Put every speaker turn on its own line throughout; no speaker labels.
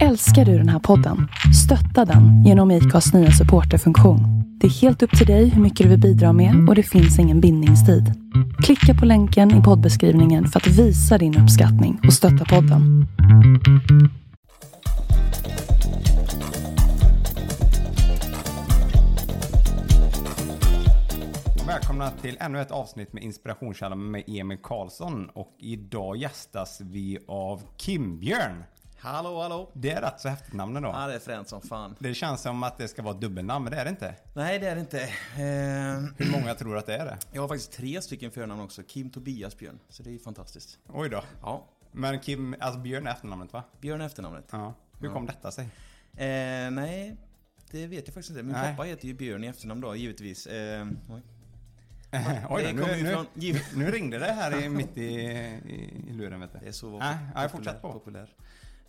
Älskar du den här podden? Stötta den genom IKAs nya supporterfunktion. Det är helt upp till dig hur mycket du vill bidra med och det finns ingen bindningstid. Klicka på länken i poddbeskrivningen för att visa din uppskattning och stötta podden.
Välkomna till ännu ett avsnitt med Inspirationskällan med Emil Karlsson och idag gästas vi av Kim Björn.
Hallå, hallå.
Det är rätt så häftigt namn ändå.
Ja, det är fränt som fan.
Det känns som att det ska vara dubbelnamn, men det är det inte.
Nej, det är det inte. Eh,
Hur många tror att det är det?
jag har faktiskt tre stycken förnamn också. Kim Tobias Björn. Så det är ju fantastiskt.
Oj då.
Ja,
Men Kim, alltså Björn är efternamnet va?
Björn är efternamnet.
Ja. Hur
Ja.
kom detta sig?
Eh, nej, det vet jag faktiskt inte. Min
Nej.
pappa heter ju Björn i efternamn då, givetvis. Eh, oj.
Oj
det
då, nu, nu,
från...
nu ringde det här i, mitt i, i, i luren vet
Det
du.
är så
nej,
populär-
på.
populär.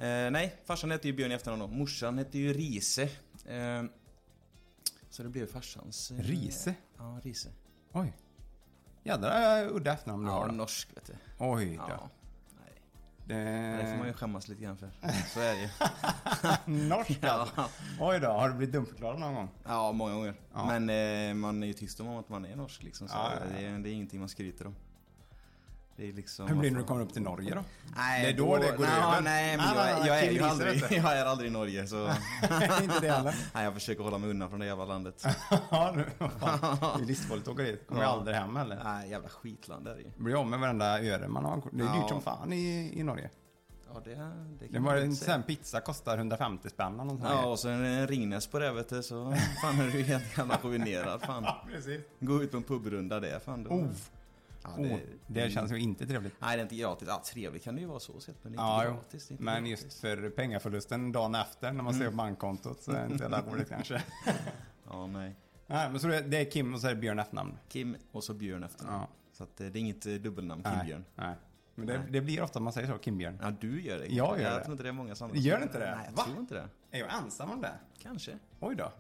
Eh, nej, farsan hette ju Björn i efternamn då. Morsan hette ju Rise. Eh, så det blev farsans... eh,
Rise?
Ja, Rise.
Oj. Jädra udda efternamn du
Ja,
har. då.
norsk vet du.
Oj då.
Ja. Nej,
Det...
det får man ju skämmas lite grann för. Så är det ju.
Norsk alltså.
Ja.
Oj då, har du blivit dumförklarad någon gång?
Ja, många gånger.
Ja.
Men eh, man är ju tyst om att man är norsk liksom. Så
Ja, ja, ja.
Det, är, det är ingenting man skryter om. Det är liksom...
Hur blir det när du
fan-
kommer upp till Norge då?
Nej,
Det är då det går
nej,
över.
Nej, men jag,
nej,
jag, är ju aldrig, jag är aldrig i Norge så...
inte det heller.
Nej, jag försöker hålla mig undan från det jävla landet.
ja, nu. Det är livsfarligt att åka dit. Kommer
Ja.
jag aldrig hem heller.
Nej, jävla skitland är det ju.
Blir av med varenda öre man har. Det är dyrt
Ja.
som fan i, i Norge.
Ja, det, det
Det var en sån pizza kostar 150 spänn eller
Ja, och så en Ringnes på det vet du, så fan är du helt jävla ruinerad fan.
Ja, precis.
Gå ut på en pubrunda det, fan. Då.
Oh,
Ja,
oh, det känns ju inte trevligt.
Nej, det är inte gratis. Ja, trevligt kan det ju vara så sett, men det är
Ja,
inte
jo.
gratis. Det är inte
Men
gratis.
just för pengaförlusten dagen efter när man ser på bankkontot så är det inte jävla roligt kanske.
Ja, nej.
Nej, men så det det är Kim och så är det Björn efternamn.
Kim och så Björn efter.
Ja.
Så att eh, det är inget eh, dubbelnamn,
Nej,
Kim-Björn.
Nej. Men det,
Nej.
det blir ofta man säger så, Kim Björn.
Ja, du gör det.
Jag gör
jag
det.
tror inte det är många som
Gör det inte det?
Nej, jag
Va?
tror inte det.
Är jag ensam om det?
Kanske.
Oj då.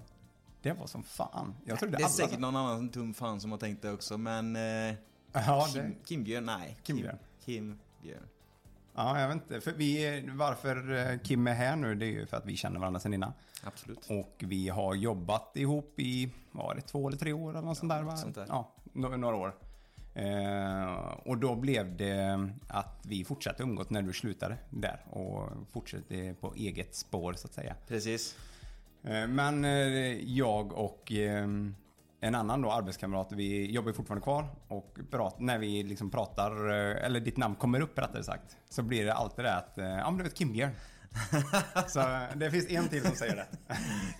Det var som fan. Jag trodde
Det är
alla
säkert någon annan dum fan som har tänkt det också, men... Eh,
Ja, det...
Kim, Kim-Björn, nej.
Kim-Björn.
Kim-Björn.
ja, jag vet inte. För vi, varför eh, Kim är här nu, det är ju för att vi känner varandra sedan innan.
Absolut.
Och vi har jobbat ihop i, var det, två eller tre år eller något sånt där? Va?
sånt där.
Ja, några år. Eh, och då blev det att vi fortsatte umgås när du slutade där och fortsatte på eget spår så att säga.
Precis.
Eh, Men eh, jag och eh, en annan då arbetskamrat, vi jobbar fortfarande kvar och prat, när vi liksom pratar, eh, eller ditt namn kommer upp rättare sagt, så blir det alltid det att, eh, ja men du vet Kimbjörn. så eh, det finns en till som säger det.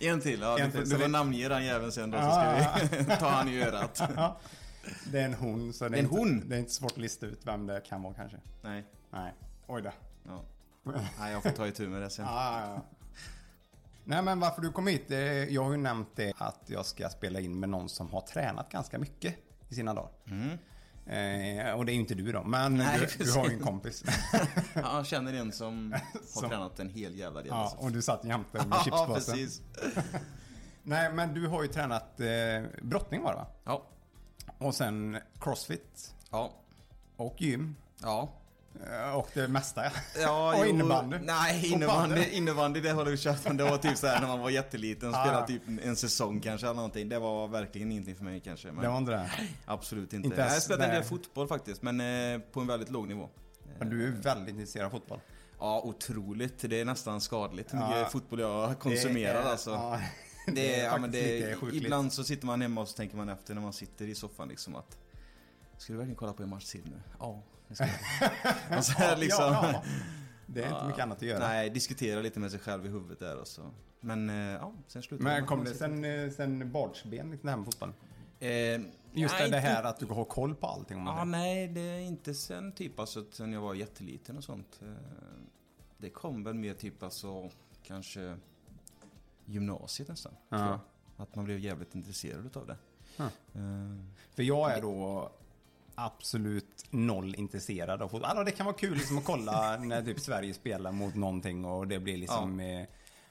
En till, ja.
En till,
du får namnge den jäveln sen då, så ska vi ta han i örat.
Det är en hon, så det är,
en
inte,
hon?
det är inte svårt att lista ut vem det kan vara kanske.
Nej.
Nej, oj då.
Ja. Nej, jag får ta itu med det sen.
Ja, ja, ja. Nej men varför du kom hit, eh, jag har ju nämnt det att jag ska spela in med någon som har tränat ganska mycket i sina dagar. Eh, och det är ju inte du då, men
Nej,
du, du har ju en kompis.
Ja, jag känner en som har
Som-
tränat en hel jävla del.
ja,
alltså.
och du satt jämte med
ja,
chipspåsen.
precis.
Nej men du har ju tränat eh, brottning var det va?
Ja.
Och sen crossfit
Ja.
och gym.
Ja.
Eh, Och det mesta ja. Och innebandy.
Nej,
Och
innebandy, innebandy det har du kört. Men det var typ så här när man var jätteliten.
Ja.
Spelade typ en säng kanske eller någonting. Det var verkligen ingenting för mig kanske. Men
Det var inte det.
Absolut inte.
Inte
jag spelat en del fotboll faktiskt. Men eh, på en väldigt låg nivå.
Men du är väldigt intresserad av fotboll.
Ja, otroligt. Det är nästan skadligt hur
Ja.
mycket fotboll jag konsumerar
Det är-
alltså.
Ja,
Det är, ja, men det är, ibland så sitter man hemma och så tänker man efter när man sitter i soffan liksom att Ska du verkligen kolla på en match till nu? Ja. och så här liksom.
Ja, ja. Det är inte mycket annat att göra.
Nej, diskutera lite med sig själv i huvudet där och så. Men eh, ja, sen slutar
Men kom det sen, eh, sen barnsben, liksom det här med fotbollen?
Eh,
Just
nej,
det här
inte-
att du har koll på allting om
Ja,
det.
nej, det är inte sen typ alltså sen jag var jätteliten och sånt. Eh, Det kom väl mer typ alltså kanske gymnasiet nästan.
Ja.
jag. Att man blev jävligt intresserad utav det.
Ja.
Eh,
För jag är då absolut noll intresserad av fotboll. Alltså det kan vara kul liksom att kolla när typ Sverige spelar mot någonting och det blir liksom... Ja, eh,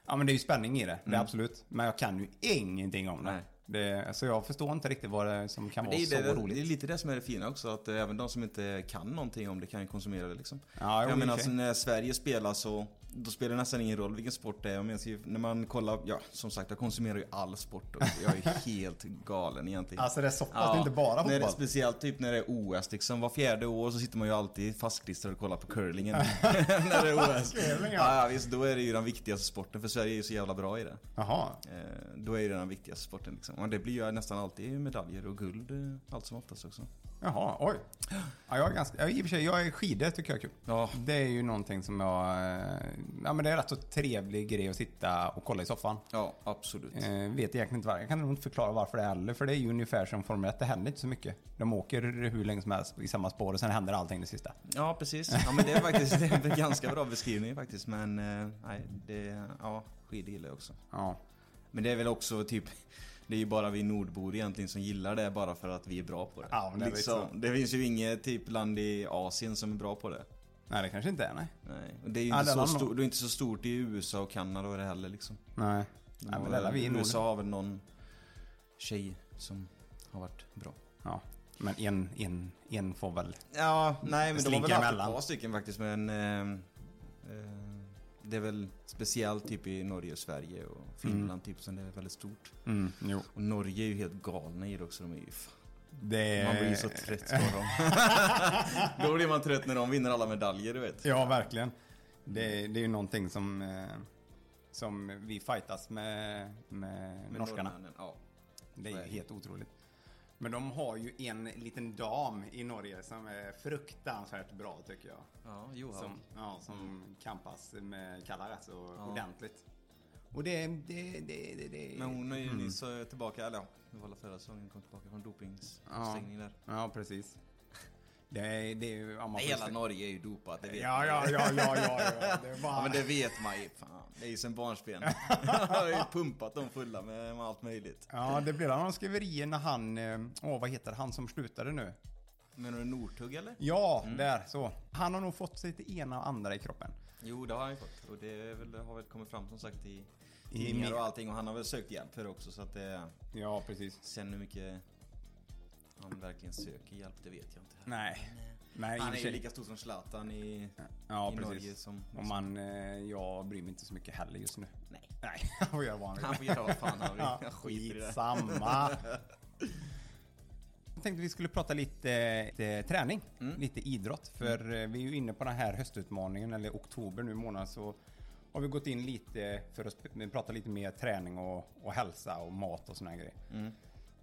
ja men det är ju spänning i det. Det
Mm.
absolut. Men jag kan ju ingenting om det.
Nej.
det. Så jag förstår inte riktigt vad det är som kan vara
det,
så
det,
roligt.
det är lite det som är det fina också, att eh, även de som inte kan någonting om det kan ju konsumera det liksom.
Ja, jo,
jag menar, alltså, när Sverige spelar så, då spelar det nästan ingen roll vilken sport det är. Jag ser, när man kollar, ja som sagt jag konsumerar ju all sport och jag är helt galen egentligen.
Alltså det är så pass, det är inte bara
när det,
fotboll.
Speciellt typ när det är OS liksom. Var fjärde år så sitter man ju alltid fastklistrad och kollar på curlingen. när det är OS.
Curling, ja.
ja. ja visst, då är det ju den viktigaste sporten för Sverige är ju så jävla bra i det.
Jaha.
Eh, då är det den viktigaste sporten liksom. Och det blir ju nästan alltid medaljer och guld eh, allt som oftast också.
Jaha, oj. Ja, jag är ganska, ja, i och för sig, jag är skidor tycker jag är kul.
Ja.
Det är ju någonting som jag, eh, ja men det är rätt så trevlig grej att sitta och kolla i soffan.
Ja, absolut.
Eh, vet egentligen inte varför, jag kan nog inte förklara varför det heller, för det är ju ungefär som Formel 1, det händer inte så mycket. De åker hur länge som helst i samma spår och sen händer allting det sista.
Ja, precis. Ja, men det är faktiskt det är en ganska bra beskrivning faktiskt. Men eh, nej, det, ja, skidor gillar jag också.
Ja.
Men det är väl också typ det är ju bara vi nordbor egentligen som gillar det bara för att vi är bra på det.
Ja, det
liksom, det finns ju inget typ land i Asien som är bra på det.
Nej, det kanske inte är, nej.
Nej. Det är ju
Ja,
inte, så stort, det är inte så stort i USA och Kanada och det heller liksom.
Nej. Nej, men det vi i
USA har väl någon tjej som har varit bra.
Ja. Men en, en, en får väl...
Ja, nej men de har väl haft ett par stycken faktiskt men eh, eh, Det är väl speciellt typ i Norge och Sverige och Finland typ som det är väldigt stort.
Mm.
Och Norge är ju helt galna i det också. De är ju fan,
Det
man blir ju så trött på dem. Då blir man trött när de vinner alla medaljer du vet.
Ja, verkligen. Det, det är ju någonting som, eh, som vi fightas med, med,
Med
norskarna.
norrmännen, Ja.
Det är helt otroligt. Men de har ju en liten dam i Norge som är fruktansvärt bra tycker jag.
Ja, Johan.
Som, ja, som kampas med Kalla rätt så
Ja.
ordentligt. Och det, det, det, det,
Men hon är ju
Mm.
nyss eh, tillbaka, eller ja, det var förra säsongen kom tillbaka från dopingstängning där.
Ja, precis. Det är, det är. Ja, får
Hela Norge är ju dopat, det vet
Ja,
man.
ja, ja, ja, ja, ja. Det bara...
Ja men det vet man ju, fan. Det är ju sen barnsben. Jag har ju pumpat dem fulla med, med allt möjligt.
Ja, det blir någon skriverier när han, eh, åh vad heter han som slutade nu?
Menar du Northug eller?
Ja,
Mm.
där så. Han har nog fått sig det ena och andra i kroppen.
Jo det har han ju fått. Och det, väl, har väl kommit fram som sagt i
I
tidningar och allting. Och han har väl sökt hjälp för det också så att det...
Ja, precis.
Sen hur mycket han verkligen söker hjälp, det vet jag inte.
Nej. Nej, i
Han är ju lika stor som Zlatan i,
Ja,
i
precis.
Norge som...
Och man, eh, jag bryr mig inte så mycket heller just nu.
Nej.
Nej, han får göra vad han vill.
Han får göra vad fan han vill.
Ja,
i.
Skitsamma. Jag tänkte vi skulle prata lite, eh, träning,
Mm.
lite idrott. För eh, vi är ju inne på den här höstutmaningen, eller oktober nu månad, så har vi gått in lite för att prata lite mer träning och, och hälsa och mat och såna här grejer.
Mm.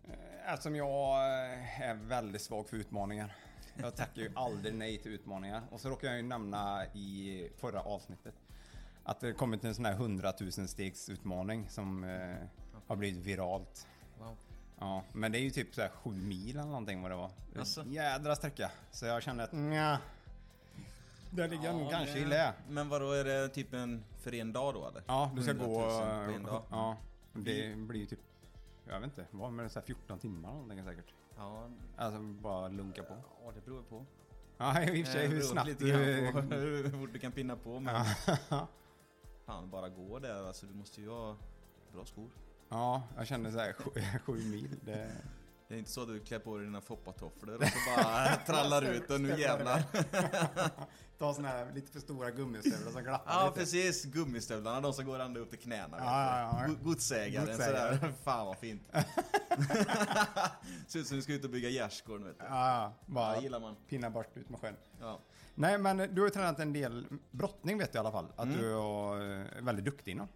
Eh, Eftersom jag eh, är väldigt svag för utmaningar. Jag tackar ju aldrig nej till utmaningar. Och så råkar jag ju nämna i förra avsnittet att det kommit en sån här 100 000 stegs utmaning som eh, har blivit viralt.
Wow.
Ja, men det är ju typ så här 7 mil eller någonting vad det var.
Alltså?
Jädra sträcka. Så jag kände att nja. Där ligger jag nog
Ja,
kanske i lä.
Men vadå, är det typ en för en dag då eller?
Ja, du ska
100 000
gå...
på en dag?
Ja, det blir ju typ... Jag vet inte, vad med så här 14 timmar någonting säkert.
Ja,
Alltså bara lunka på.
ja det beror på.
Ja, i och för sig
Eh,
hur
beror
snabbt
lite
du...
på hur fort du kan pinna på men fan bara gå där alltså du måste ju ha bra skor.
ja, jag kände så här sju, sju mil. Det...
Det är inte så att du klär på dig dina foppatofflor och så bara trallar ut och nu jävlar.
Ta såna här lite för stora gummistövlar som glappar
Ja
lite.
precis, gummistövlarna de som går ända upp till knäna.
Ja, ja, ja.
Godsägaren
Godsägare.
sådär. Fan vad fint. Ser ut som du ska ut och bygga gärdsgården vet du.
Ja, bara
Ja, gillar man.
pinna bort ut med sjön.
Ja.
Nej, men du har ju tränat en del brottning vet jag i alla fall. Att
Mm.
du är eh, väldigt duktig inom.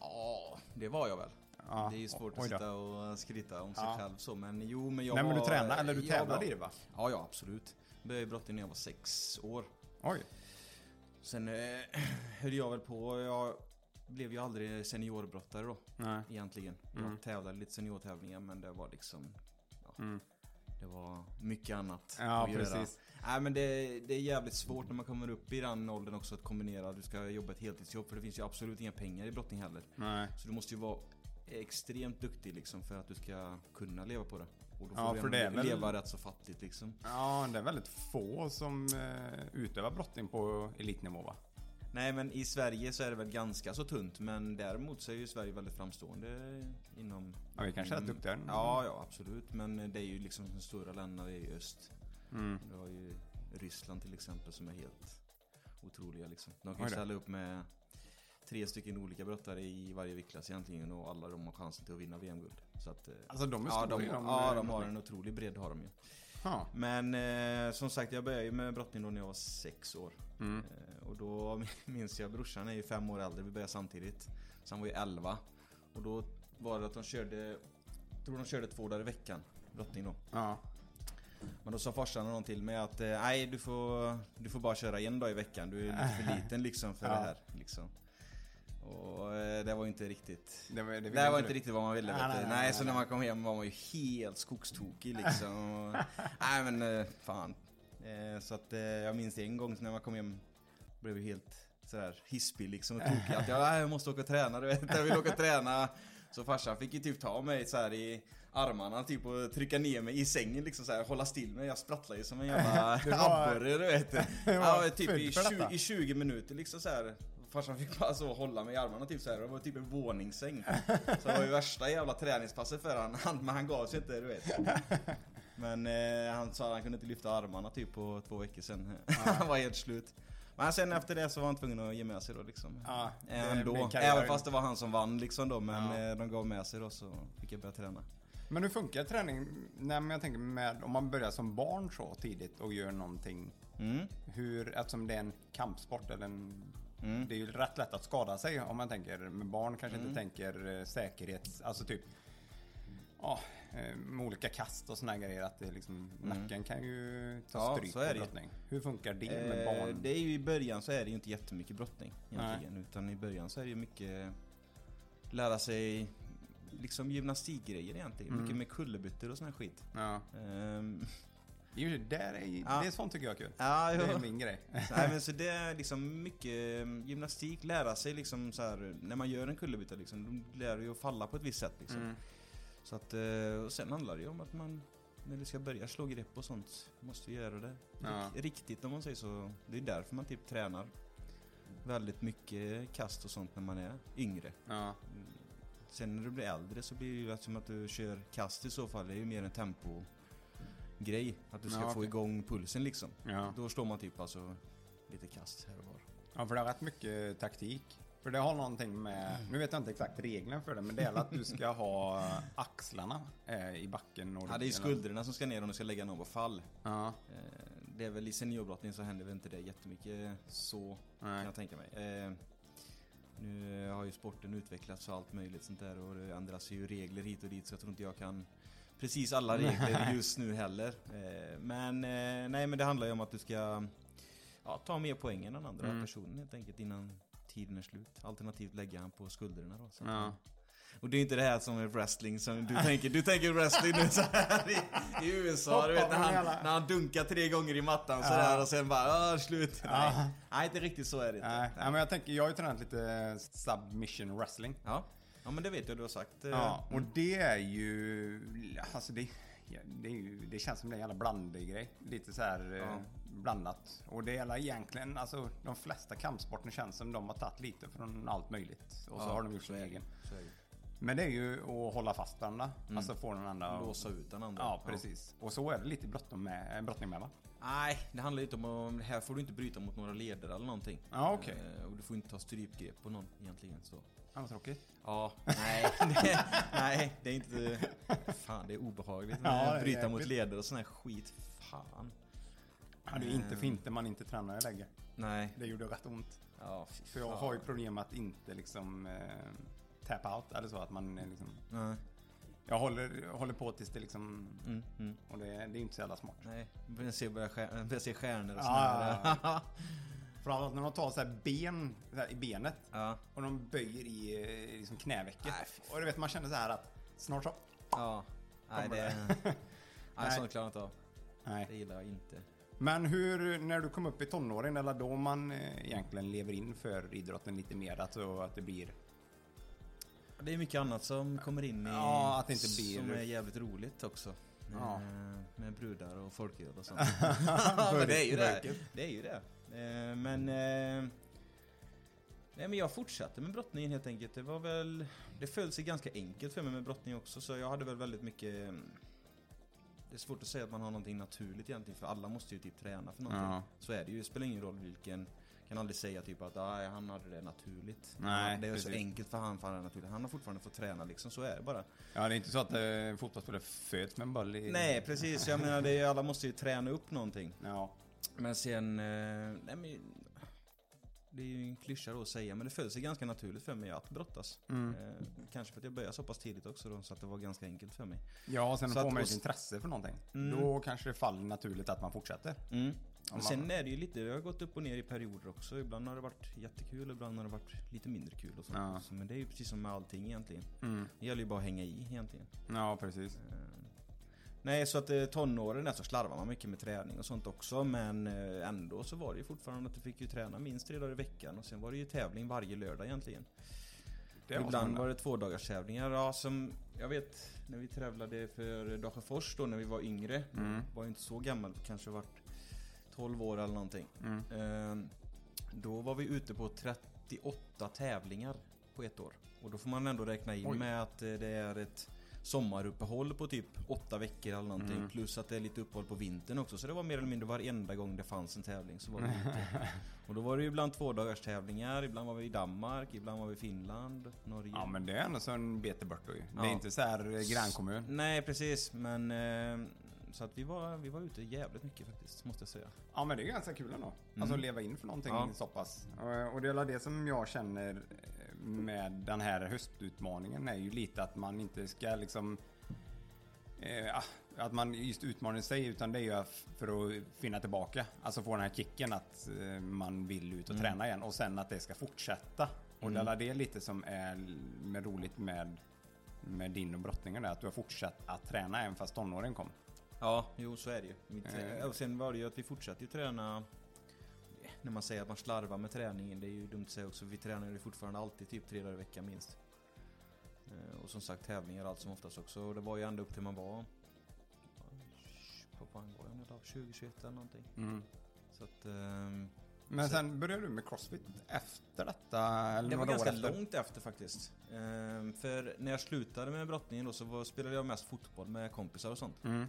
ja, det var jag väl.
Ja,
Det är ju svårt att sitta och skryta om sig
Ja.
själv så men jo men jag
Nej, men du tränar, eller du
var
tävlade i det va?
Ja, ja absolut. Började brottning när jag var sex år.
Oj.
Sen eh, höll jag väl på, jag blev ju aldrig seniorbrottare då.
Nej.
Egentligen.
Mm.
Jag tävlade lite seniortävlingar men det var liksom ja,
Mm.
Det var mycket annat
Ja,
att göra.
precis.
Nej men det, det är jävligt svårt när man kommer upp i den åldern också att kombinera. Du ska jobba ett heltidsjobb för det finns ju absolut inga pengar i brottning heller.
Nej.
Så du måste ju vara extremt duktig liksom för att du ska kunna leva på det. Och då får
Ja, för det väl-
leva rätt så fattigt liksom.
Ja, det är väldigt få som eh, utövar brottning på elitnivå va?
Nej men i Sverige så är det väl ganska så tunt men däremot så är ju Sverige väldigt framstående inom...
Ja, vi kanske är
inom-
duktigare.
Ja, ja absolut. Men det är ju liksom de stora länderna i öst.
Mm.
Du har ju Ryssland till exempel som är helt otroliga liksom. De kan ju ställa upp med tre stycken olika brottare i varje viktklass egentligen och alla de har chansen till att vinna VM-guld. Så att, eh,
Alltså de är
ja,
stora
de,
ju, de-
ja, de har en otrolig bredd har de ju.
Ja.
Men eh, som sagt, jag började ju med brottning då när jag var sex år.
Mm.
Eh, och då minns jag, brorsan är ju fem år äldre, vi började samtidigt. Så han var ju elva. Och då var det att de körde, jag tror de körde två dagar i veckan, brottning då.
Ja.
Men då sa farsan någon till mig att eh, nej du får, du får bara köra en dag i veckan, du är lite för liten liksom för
Ja.
det här. Liksom. Och eh, det var inte riktigt
Det var, det
det var
inte
riktigt vad man ville
Nej,
vet du.
nej,
nej,
nej,
så när man kom hem var man ju helt skogstokig liksom. Och, nej men eh, fan. Eh, så att eh, jag minns en gång när man kom hem blev helt sådär hispig liksom och tokig. Att jag, "Nej, jag måste åka och träna du vet. Jag vill åka och träna. Så farsan fick ju typ ta mig så här i armarna typ och trycka ner mig i sängen liksom så här, hålla still mig. Jag sprattlade ju som en jävla
Det var-
abborre du vet. Ja, typ i
född för
20,
detta.
i 20 minuter liksom så här. Farsan fick bara så hålla mig i armarna typ så här. Det var typ en våningssäng. Så det var ju värsta jävla träningspasset för han, han men han gav sig inte du vet. Men eh, han sa att han kunde inte lyfta armarna typ på två veckor sedan. han var helt slut. Men sen efter det så var han tvungen att ge med sig då liksom.
Ja,
Ändå. Även fast det var han som vann liksom då. Men
Ja.
eh, de gav med sig då så fick jag börja träna.
Men hur funkar träning? Nej, men jag tänker med, om man börjar som barn så tidigt och gör någonting.
Mm.
Hur, eftersom det är en kampsport eller en,
Mm.
Det är ju rätt lätt att skada sig om man tänker. Men barn kanske inte tänker eh, säkerhets... Alltså typ... Ja, eh, med olika kast och såna grejer. Att det liksom, nacken kan ju ta
Mm. Ja,
stryk
så är det
brottning. Hur funkar det med
Eh,
barn?
det är ju i början så är det ju inte jättemycket brottning egentligen. Utan i början så är det ju mycket lära sig liksom gymnastikgrejer egentligen.
Mm.
Mycket med kullerbyttor och sån här skit.
Ja.
Ehm,
Det är ju, där är,
Ja.
det är sånt tycker jag är kul.
ja,
Det är min grej.
Nej men så det är liksom mycket eh, gymnastik, lära sig liksom så här när man gör en kullerbytta liksom, då lär du ju att falla på ett visst sätt liksom.
Mm.
Så att, eh, och sen handlar det ju om att man, när du ska börja slå grepp och sånt, måste du göra det
Ja.
rik- riktigt om man säger så. Det är därför man typ tränar väldigt mycket kast och sånt när man är yngre.
Ja.
Sen när du blir äldre så blir det ju som att du kör kast i så fall, det är ju mer en tempo grej. Att du ska
Ja,
få
okej.
igång pulsen liksom.
Ja.
Då slår man typ alltså lite kast här och var.
Ja, för det är rätt mycket taktik. För det har någonting med, nu vet jag inte exakt regeln för det, men det är att du ska ha axlarna eh, i backen. Och
Ja, det är ju skuldrorna som ska ner om du ska lägga någon på fall.
Ja,
Eh, Det är väl i seniorbrottning så händer väl inte det jättemycket så,
Nej.
kan jag tänka mig. Eh, Nu har ju sporten utvecklats och allt möjligt sånt där och det ändras ju regler hit och dit så jag tror inte jag kan precis alla regler just nu heller. Eh, Men eh, nej, men det handlar ju om att du ska ja, ta mer poäng än den andra
Mm.
personen helt enkelt innan tiden är slut. Alternativt lägga han på skulderna då. Så
ja.
och det är inte det här som är wrestling som du tänker. Du tänker wrestling nu så här i, i USA. Du vet när han, när han dunkar tre gånger i mattan så där och sen bara "Åh, slut. Nej. Nej, inte riktigt så är det inte.
Nej, nej, men jag tänker, jag har ju tränat lite submission wrestling.
Ja. Ja, men det vet jag du har sagt. eh,
Ja, och det är ju, alltså det, ja, det, ju, det känns som en jävla blandig grej. Lite så här eh,
Ja.
blandat. Och det gäller egentligen, alltså de flesta kampsporterna känns som de har tagit lite från allt möjligt. Och så
Ja,
har de gjort sin egen. Men det är ju att hålla fast varandra. Alltså få den andra...
Mm. Låsa ut den andra.
Ja, precis. Och så är det lite brottning med, eh, brottning med va?
Nej, det handlar ju inte om att... Här får du inte bryta mot några leder eller någonting.
Ja, okej.
Eh, Och du får inte ta strypgrepp på någon egentligen så.
Ja, vad tråkigt.
Ja, nej, det, nej, det är inte... Fan, det är obehagligt
Ja, är
bryta mot leder och sån här skit. Fan.
Ja, det är inte fint när man inte tränar längre.
Nej.
Det gjorde rätt ont.
Ja,
För jag
fan.
har ju problem att inte liksom eh, tap out eller så. Att man är liksom...
Nej.
Jag håller, håller på tills det liksom...
Mm, mm.
Och det, det är inte så jävla smart.
Nej, börjar se, börjar stjär, börjar se stjärnor och sådär.
ja, Framförallt när de tar så här ben så här i benet.
ja.
Och de böjer i eh, liksom knävecket. Och du vet man känner så här att snart så...
Ja. Nej, det...
det.
Nej, sånt klarar jag inte av. Det
Nej.
gillar jag inte.
Men hur, när du kom upp i tonåren, eller då man eh, egentligen lever in för idrotten lite mer, alltså att det blir...
Det är mycket annat som kommer in i...
Ja, att det inte blir-
Som är jävligt roligt också.
Ja.
Med, med brudar och folköl och sånt. men det är ju det. Det är ju det. Eh, Men... eh, Nej men jag fortsatte med brottningen helt enkelt. Det var väl... Det föll sig ganska enkelt för mig med brottning också så jag hade väl väldigt mycket... mm, Det är svårt att säga att man har någonting naturligt egentligen för alla måste ju typ träna för någonting.
Ja.
Så är det ju. Det spelar ingen roll vilken kan aldrig säga typ att ah, han hade det naturligt.
Nej,
det är så
precis.
enkelt för han, för han är naturligt. Han har fortfarande fått träna liksom, så är det bara.
Ja, det är inte så att eh, fotbollsspelare föds med en boll i...
Nej precis, jag menar det alla måste ju träna upp någonting.
Ja.
Men sen, eh, nej men det är ju en klyscha då att säga, men det föll sig ganska naturligt för mig att brottas.
Mm.
Eh, kanske för att jag började så pass tidigt också då, så att det var ganska enkelt för mig.
Ja, och sen
Så
får man ju ett intresse för någonting.
Mm.
Då kanske det faller naturligt att man fortsätter.
Mm.
Man-
sen är det ju lite, det har gått upp och ner i perioder också. Ibland har det varit jättekul, ibland har det varit lite mindre kul och sånt.
Ja.
Men det är ju precis som med allting egentligen.
Mm.
Det gäller ju bara att hänga i egentligen.
Ja, precis.
Eh, Nej, så att eh, tonåren så slarvar man mycket med träning och sånt också. Men eh, ändå så var det ju fortfarande att du fick ju träna minst tre dagar i veckan. Och sen var det ju tävling varje lördag egentligen.
Det
Ibland var det två dagars tävlingar. Ja, som jag vet när vi tävlade för Dalsjöfors då när vi var yngre.
Mm.
Var ju inte så gammal, kanske varit 12 år eller någonting.
Mm.
Eh, Då var vi ute på 38 tävlingar på ett år. Och då får man ändå räkna in
Oj.
med att eh, det är ett sommaruppehåll på typ 8 veckor eller någonting.
Mm.
Plus att det är lite uppehåll på vintern också. Så det var mer eller mindre varenda gång det fanns en tävling så var det ute. Och då var det ju ibland två dagars tävlingar. Ibland var vi i Danmark, ibland var vi i Finland, Norge.
Ja, men det är ändå så en bete bort då ju. Det är inte så här eh, grannkommun.
Nej precis, men eh, så att vi var, vi var ute jävligt mycket faktiskt, måste jag säga.
Ja, men det är ganska kul ändå. Alltså att leva in för någonting
Ja.
så pass. Och- det är väl det som jag känner med den här höstutmaningen är ju lite att man inte ska liksom eh, ah, att man just utmanar sig utan det är ju för att finna tillbaka. Alltså få den här kicken att eh, man vill ut och träna igen och sen att det ska fortsätta. Och det är det lite som är med roligt med, med din och brottningen att du har fortsatt att träna även fast tonåren kom.
Ja, jo så är det ju. Mitt,
Eh.
Och sen var det ju att vi fortsatte ju träna när man säger att man slarvar med träningen, det är ju dumt att säga också. Vi tränar ju fortfarande alltid typ tre dagar i veckan minst. Eh, Och som sagt tävlingar allt som oftast också. Och det var ju ända upp till man var... Vad fan var jag nu då? 20, 21 eller någonting. Så att... ehm,
Men
Så-
sen började du med crossfit efter detta? Eller
Det var ganska
efter?
långt efter faktiskt. Ehm, För när jag slutade med brottningen då så var, spelade jag mest fotboll med kompisar och sånt.
Mm.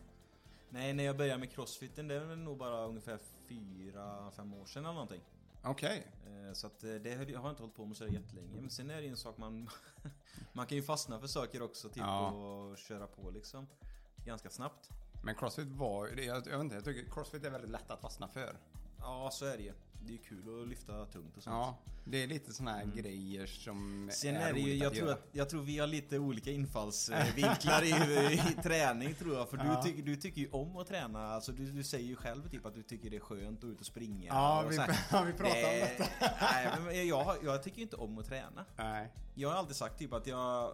Nej, när jag började med crossfiten, det är nog bara ungefär 4-5 år sedan eller någonting.
Okej.
Eh, Så att eh, det har jag inte hållit på med så jättelänge. Men sen är det ju en sak man... man kan ju fastna för saker också, typ
Ja.
och köra på liksom. Ganska snabbt.
Men crossfit var det- jag, jag vet inte, jag tycker crossfit är väldigt lätt att fastna för.
Ja, så är det ju. Det är kul att lyfta tungt och sånt.
Ja, det är lite såna här grejer som
Sen är det ju, jag
att
tror,
göra.
att, jag tror vi har lite olika infallsvinklar i, i träning tror jag. För
Ja.
du, tycker, du tycker ju om att träna. Alltså du, du säger ju själv typ att du tycker det är skönt att ut och springa.
Ja,
och
vi- ja, vi pratar om
Eh, Nej, men jag, jag tycker ju inte om att träna.
Nej.
Jag har alltid sagt typ att jag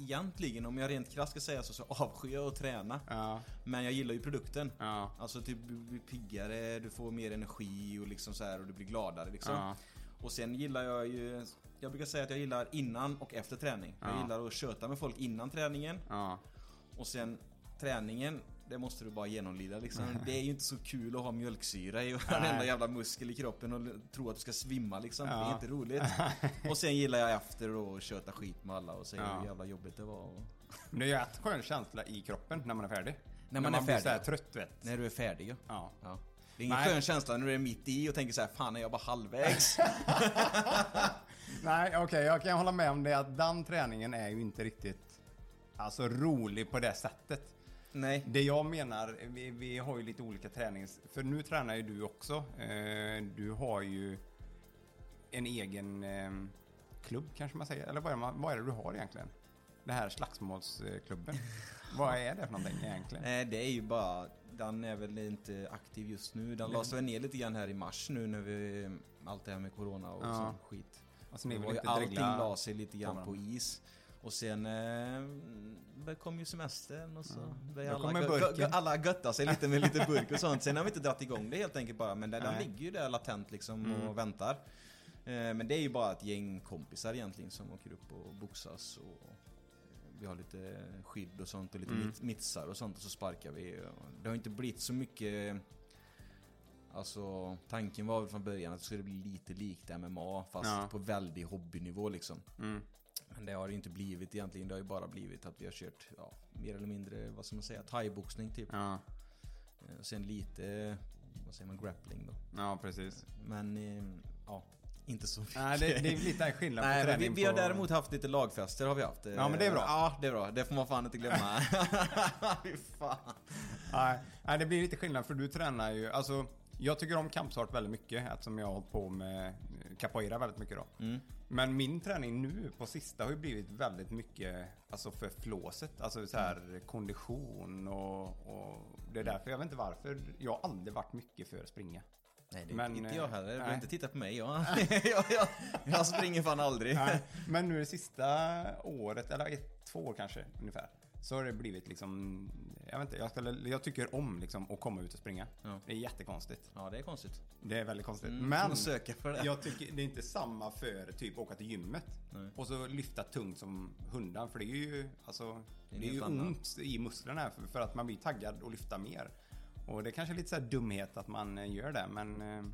Egentligen, om jag rent krasst ska säga så, så avskyr jag att träna.
Ja.
Men jag gillar ju produkten.
Ja.
Alltså typ du blir piggare, du får mer energi och liksom så här och du blir gladare liksom.
Ja.
Och sen gillar jag ju Jag brukar säga att jag gillar innan och efter träning. Jag
Ja.
gillar att köta med folk innan träningen. Och sen träningen Det måste du bara genomlida liksom. Det är ju inte så kul att ha mjölksyra i varenda jävla muskel i kroppen och tro att du ska svimma liksom. Det är
Ja.
inte roligt. Och sen gillar jag efter då att köta skit med alla och säga
Ja.
hur jävla jobbigt det var. Och...
Men det är ju en skön känsla i kroppen när man är färdig.
När man är
blir
färdig,
så här
ja.
trött vet.
När du är färdig ja.
Ja.
ja. Det är ingen
Nej.
skön känsla när du är mitt i och tänker så här, fan är jag bara halvvägs?
Nej, okej, jag kan hålla med om det att den träningen är ju inte riktigt alltså rolig på det sättet.
Nej.
Det jag menar, vi, vi har ju lite olika tränings... För nu tränar ju du också. Eh, du har ju en egen eh, klubb kanske man säger. Eller vad är, man- vad är det du har egentligen? Det här slagsmålsklubben. vad är det för någonting egentligen?
Nej det är ju bara, den är väl inte aktiv just nu. Den lades väl ner lite grann här i mars nu när vi, allt det här med corona och
Ja.
sån skit.
Alltså, ni vill inte
allting la sig lite grann
på
is. Och sen eh, kom ju semestern och så började alla, gö- gö- alla götta sig lite med lite burk och sånt. Sen har vi inte dragit igång det helt enkelt bara. Men den, den ligger ju där latent liksom
Mm.
och väntar. Eh, men det är ju bara ett gäng kompisar egentligen som åker upp och boxas och vi har lite skydd och sånt och lite
Mm.
mit- mittsar och sånt och så sparkar vi. Det har inte blivit så mycket Alltså tanken var väl från början att det skulle bli lite likt MMA fast
Ja.
på väldigt hobbynivå liksom.
Mm.
Men det har det ju inte blivit egentligen. Det har ju bara blivit att vi har kört, ja, mer eller mindre, vad ska man säga, thaiboxning typ.
Ja,
Eh, Sen lite, vad säger man, grappling då.
ja precis.
Men, eh, ja, inte så mycket.
Nej, det, det är lite skillnad på
Nej, men vi,
träning
vi har
på...
däremot haft lite lagfester har vi haft.
Ja, men det är bra.
Ja, det är bra. Det får man fan inte glömma. Fy fan.
Nej, nej, det blir lite skillnad för du tränar ju, alltså jag tycker om kampsport väldigt mycket eftersom jag har hållit på med capoeira väldigt mycket då.
Mm.
Men min träning nu på sista har ju blivit väldigt mycket alltså för flåset. Alltså så här kondition och, och det är därför jag vet inte varför. Jag har aldrig varit mycket för att springa.
Nej, det
Men,
inte jag
eh,
heller. Du behöver inte titta på mig. Jag, jag, jag, jag springer fan aldrig.
Nej, men nu det sista året, eller ett, två år kanske ungefär. Så har det blivit liksom, jag vet inte, jag, skulle, jag tycker om liksom att komma ut och springa.
Ja.
Det är jättekonstigt.
Ja, det är konstigt.
Det är väldigt konstigt.
Mm,
men
söka för det.
jag tycker det är inte samma för typ åka till gymmet.
Nej.
Och så lyfta tungt som hundan. För det är ju, alltså,
Det är
det är ju ont i musklerna för, för att man blir taggad och lyfta mer. Och det är kanske är lite så här dumhet att man eh, gör det. Men eh,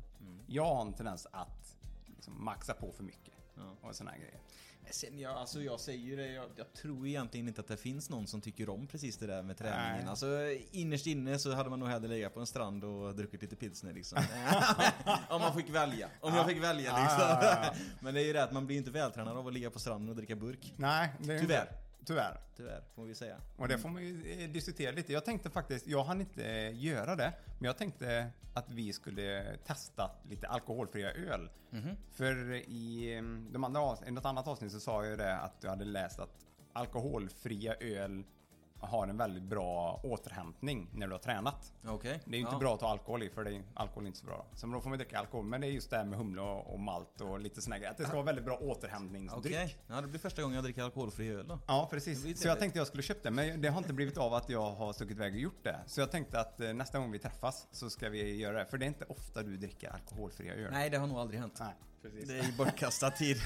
jag har en tendens att liksom maxa på för mycket.
Ja.
Och såna här grejer.
Sen jag, alltså jag säger ju det, jag, jag tror egentligen inte att det finns någon som tycker om precis det där med träningen.
Nej.
Alltså innerst inne så hade man nog hellre legat på en strand och druckit lite pilsner liksom. om man fick välja. Om jag fick välja liksom.
Ja, ja, ja.
Men det är ju det att man blir inte vältränad av att ligga på stranden och dricka burk.
Nej, det är
Tyvärr.
Inte. Tyvärr.
Tyvärr, får vi säga.
Och det får man ju eh, diskutera lite. Jag tänkte faktiskt, jag hann inte eh, göra det, men jag tänkte att vi skulle testa lite alkoholfria öl. För i de andra, i något annat avsnitt så sa jag ju det att du hade läst att alkoholfria öl har en väldigt bra återhämtning när du har tränat.
Okej.
Det är ju inte
ja.
bra att ta alkohol i för det är, alkohol är inte så bra. Så då får man dricka alkohol. Men det är just det här med humle och, och malt och lite såna grejer. Att det ska vara väldigt bra återhämtningsdryck.
Okej, ja, det blir första gången jag dricker alkoholfri öl då.
Ja, precis. Så jag tänkte jag skulle köpa det, men det har inte blivit av att jag har stuckit iväg och gjort det. Så jag tänkte att eh, nästa gång vi träffas så ska vi göra det. För det är inte ofta du dricker alkoholfria öl.
Nej, det har nog aldrig hänt.
Nej, precis.
Det är ju bortkastad tid.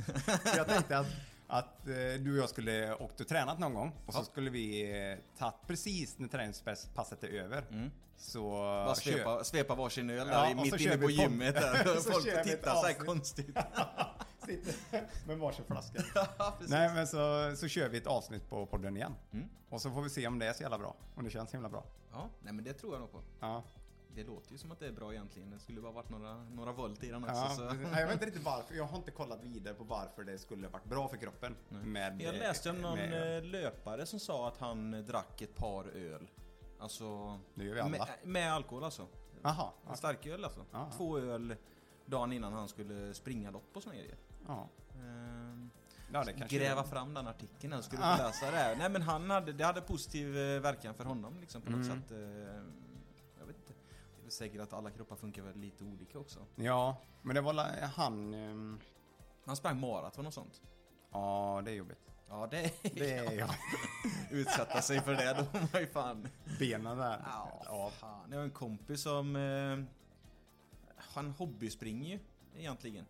Jag tänkte att, att eh, du och jag skulle åkt och tränat någon gång och så skulle vi eh, ta precis när träningspasset är över. Så
Bara svepa, svepa varsin öl där
och så
mitt
kör
inne
vi
på
podd.
gymmet där.
Så
folk
vi ett
tittar så här
avsnitt.
konstigt.
Sitter med varsin flaska.
Ja, precis.
Nej men så, så kör vi ett avsnitt på podden igen.
Mm.
Och så får vi se om det är så jävla bra. Om det känns himla bra.
Ja, nej men det tror jag nog på.
Ja.
Det låter ju som att det är bra egentligen. Det skulle bara varit några, några volt i den också.
Ja,
så.
Nej, jag vet inte riktigt varför. Jag har inte kollat vidare på varför det skulle varit bra för kroppen. Med,
Jag läste om någon
med-
eh, löpare som sa att han eh, drack ett par öl. Alltså...
Det gör vi alla.
Med, med alkohol alltså.
Jaha.
En starköl alltså.
Ja.
Två öl dagen innan han skulle springa lopp och såna grejer.
Ja.
Ehm,
Ja,
gräva fram den artikeln här, skulle få läsa det här. Nej men han hade, det hade positiv eh, verkan för honom liksom på något
Mm.
sätt. Säkert att alla kroppar funkar väl lite olika också.
Ja, men det var han... ehm,
Han sprang maraton och sånt.
Ja, det är jobbigt.
Ja det
Det är jobbigt.
Utsätta sig för det, då var ju fan...
Benen där.
Ja, fan. Jag har en kompis som... Eh, han hobbyspringer ju egentligen.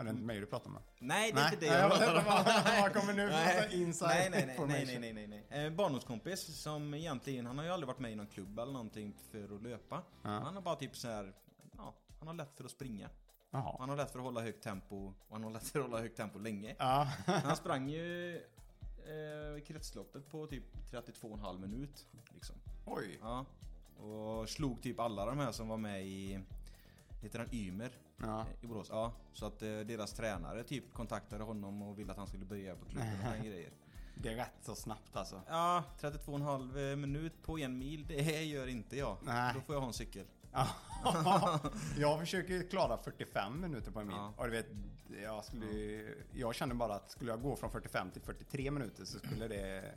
Är det inte mig du pratar med?
Nej, det är
Nej,
inte det
nej,
jag pratar om.
vad- kommer nu för
Nej.
inside
nej, nej, nej, nej,
information?
nej, nej, nej, nej. Eh, barndomskompis som egentligen, han har ju aldrig varit med i någon klubb eller någonting för att löpa.
Ja.
Han har bara typ så här, ja, han har lätt för att springa.
Jaha.
Han har lätt för att hålla högt tempo och han har lätt för att hålla högt tempo länge.
Ja.
Han sprang ju eh, kretsloppet på typ 32,5 minut. Liksom.
Oj.
Ja. Och slog typ alla de här som var med i, heter han Ymer?
Ja.
I Borås. Ja. Så att eh, deras tränare typ kontaktade honom och ville att han skulle börja på klubben och såna grejer.
Det är rätt så snabbt alltså.
Ja, 32,5 minut på en mil, det gör inte jag.
Nej.
Då får jag ha en cykel.
Ja. jag försöker klara 45 minuter på en mil.
Ja.
Och du vet, jag, skulle, jag kände bara att skulle jag gå från 45 till 43 minuter så skulle det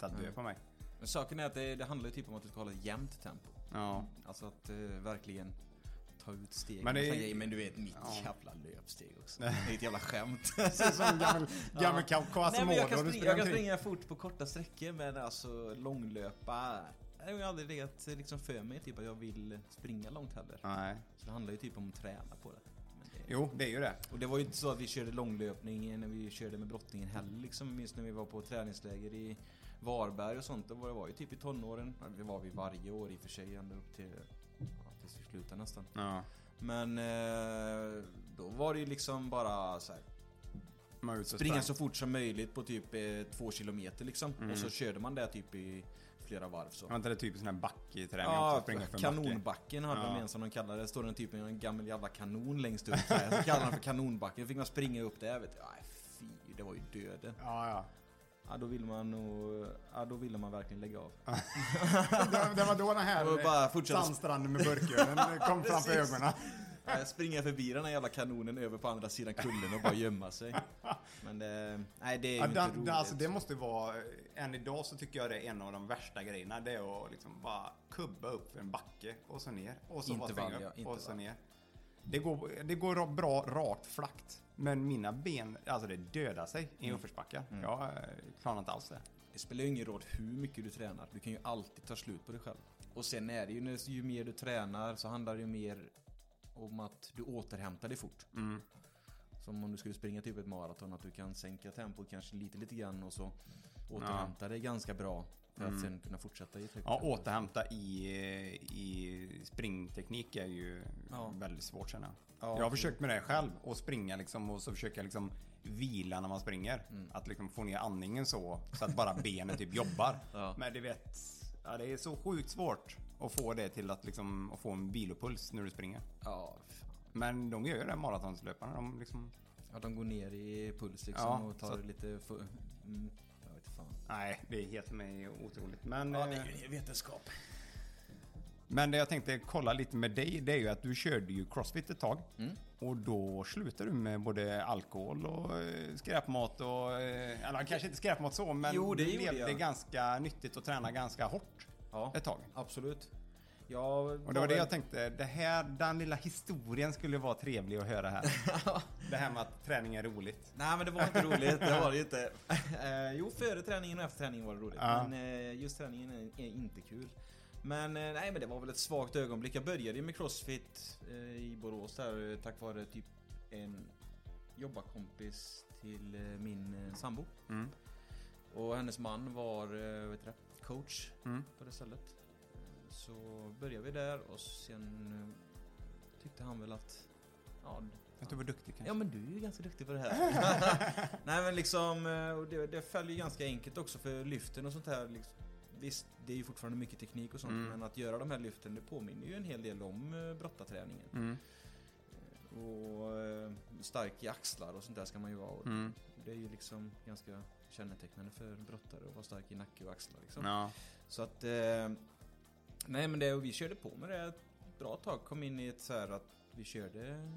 ta död på mig.
Men saken är att det, det handlar ju typ om att du ska hålla ett jämnt tempo.
Ja.
Alltså att eh, verkligen ta ut steg.
Men det är-
grejer. men du vet, mitt
Ja.
jävla löpsteg också. Det är ett jävla skämt.
Som gammal, gammal
Ja.
Quasimodo.
Jag kan, springa, jag kan springa fort på korta sträckor men alltså långlöpa Det har aldrig legat liksom för mig typ att jag vill springa långt heller.
Nej.
Så det handlar ju typ om att träna på det. Det
Jo, det är ju det.
och det var ju inte så att vi körde långlöpning när vi körde med brottningen heller liksom. Jag minns när vi var på träningsläger i Varberg och sånt. Det var, det var ju typ i tonåren. Det var vi varje år i och för sig ända upp till tills vi slutade nästan.
Ja.
Men eh, då var det ju liksom bara så här, springa så fort som möjligt på typ eh, två kilometer liksom.
Mm.
Och så körde man det typ i flera varv så.
Inte det typ sån här backträning
Ja,
också?
Kanonbacken hade de
Ja.
en som de kallade det. Står det en typ en gammal jävla kanon längst upp. Så kallade de för kanonbacken. Då fick man springa upp där vet du. Aj, fy, det var ju döden.
Ja, ja.
Ja, då ville man nog... Ja, då ville man verkligen lägga av.
det, det var då den här
bara fortsätta-
sandstranden med burkölen kom framför ögonen.
Ja, Springa förbi den här jävla kanonen över på andra sidan kullen och bara gömma sig. Men det... Nej, det är ju
Ja,
inte
den,
roligt.
alltså, det måste vara, än idag så tycker jag det är en av de värsta grejerna. Det är att liksom bara kubba upp för en backe och så ner. Och så bara
Intervall,
springa
ja,
upp och
intervall.
så ner. Det går, det går ra- bra rakt flakt. Men mina ben, alltså det dödar sig i
Mm.
uppförsbackar. Jag eh, klarar inte alls det.
Det spelar ju ingen roll hur mycket du tränar. Du kan ju alltid ta slut på dig själv. Och sen är det ju, ju mer du tränar så handlar det ju mer om att du återhämtar dig fort.
Mm.
Som om du skulle springa typ ett maraton, att du kan sänka tempot kanske lite, lite grann och så återhämta dig ganska bra. För att sen kunna fortsätta i
Mm. Ja, återhämta i, i springteknik är ju
Ja.
väldigt svårt känner jag.
Ja.
jag har försökt med det själv och springa liksom och så försöka liksom vila när man springer.
Mm.
Att liksom få ner andningen så, så att bara benen typ jobbar.
Ja.
Men du vet, ja, det är så sjukt svårt att få det till att liksom att få en vilopuls när du springer.
Ja, fan.
Men de gör ju det maratonslöparna. De liksom,
Att de går ner i puls liksom
Ja,
och tar
så-
lite... För, mm, fan.
nej, det är helt för mig otroligt. Men,
Ja, det
eh,
är ju vetenskap.
Men det jag tänkte kolla lite med dig, det är ju att du körde ju crossfit ett tag.
Mm.
Och då slutade du med både alkohol och eh, skräpmat och... eh, Eller kanske inte skräpmat så, men
Jo, det
du levde
jag.
ganska nyttigt och tränade ganska hårt
Ja,
ett tag.
absolut. Jag
Och det var det jag tänkte, det här, den lilla historien skulle vara trevlig att höra här. det här med att träning är roligt.
Nej men det var inte roligt, det var det inte. Eh, jo, före träningen och efter träningen var det roligt.
Ja.
Men eh, just träningen är, inte kul. Men eh, nej men det var väl ett svagt ögonblick. Jag började ju med crossfit i Borås där tack vare typ en jobbarkompis till min sambo.
Mm.
Och hennes man var, vad heter det, coach
Mm.
på det stället. Eh, Så började vi där och sen eh, tyckte han väl att Ja,
Att du var duktig kanske?
Ja men du är ju ganska duktig på det här. Nej men liksom, eh, och det, det följer ju ganska enkelt också för lyften och sånt här. Liksom, visst, det är ju fortfarande mycket teknik och sånt,
Mm.
men att göra de här lyften det påminner ju en hel del om uh, brottarträningen.
Mm.
Och eh, stark i axlar och sånt där ska man ju vara.
Mm.
Det är ju liksom ganska kännetecknande för brottare att vara stark i nacke och axlar liksom.
Ja.
Så att... Eh, nej men det, och vi körde på med det ett bra tag. Kom in i ett så här att vi körde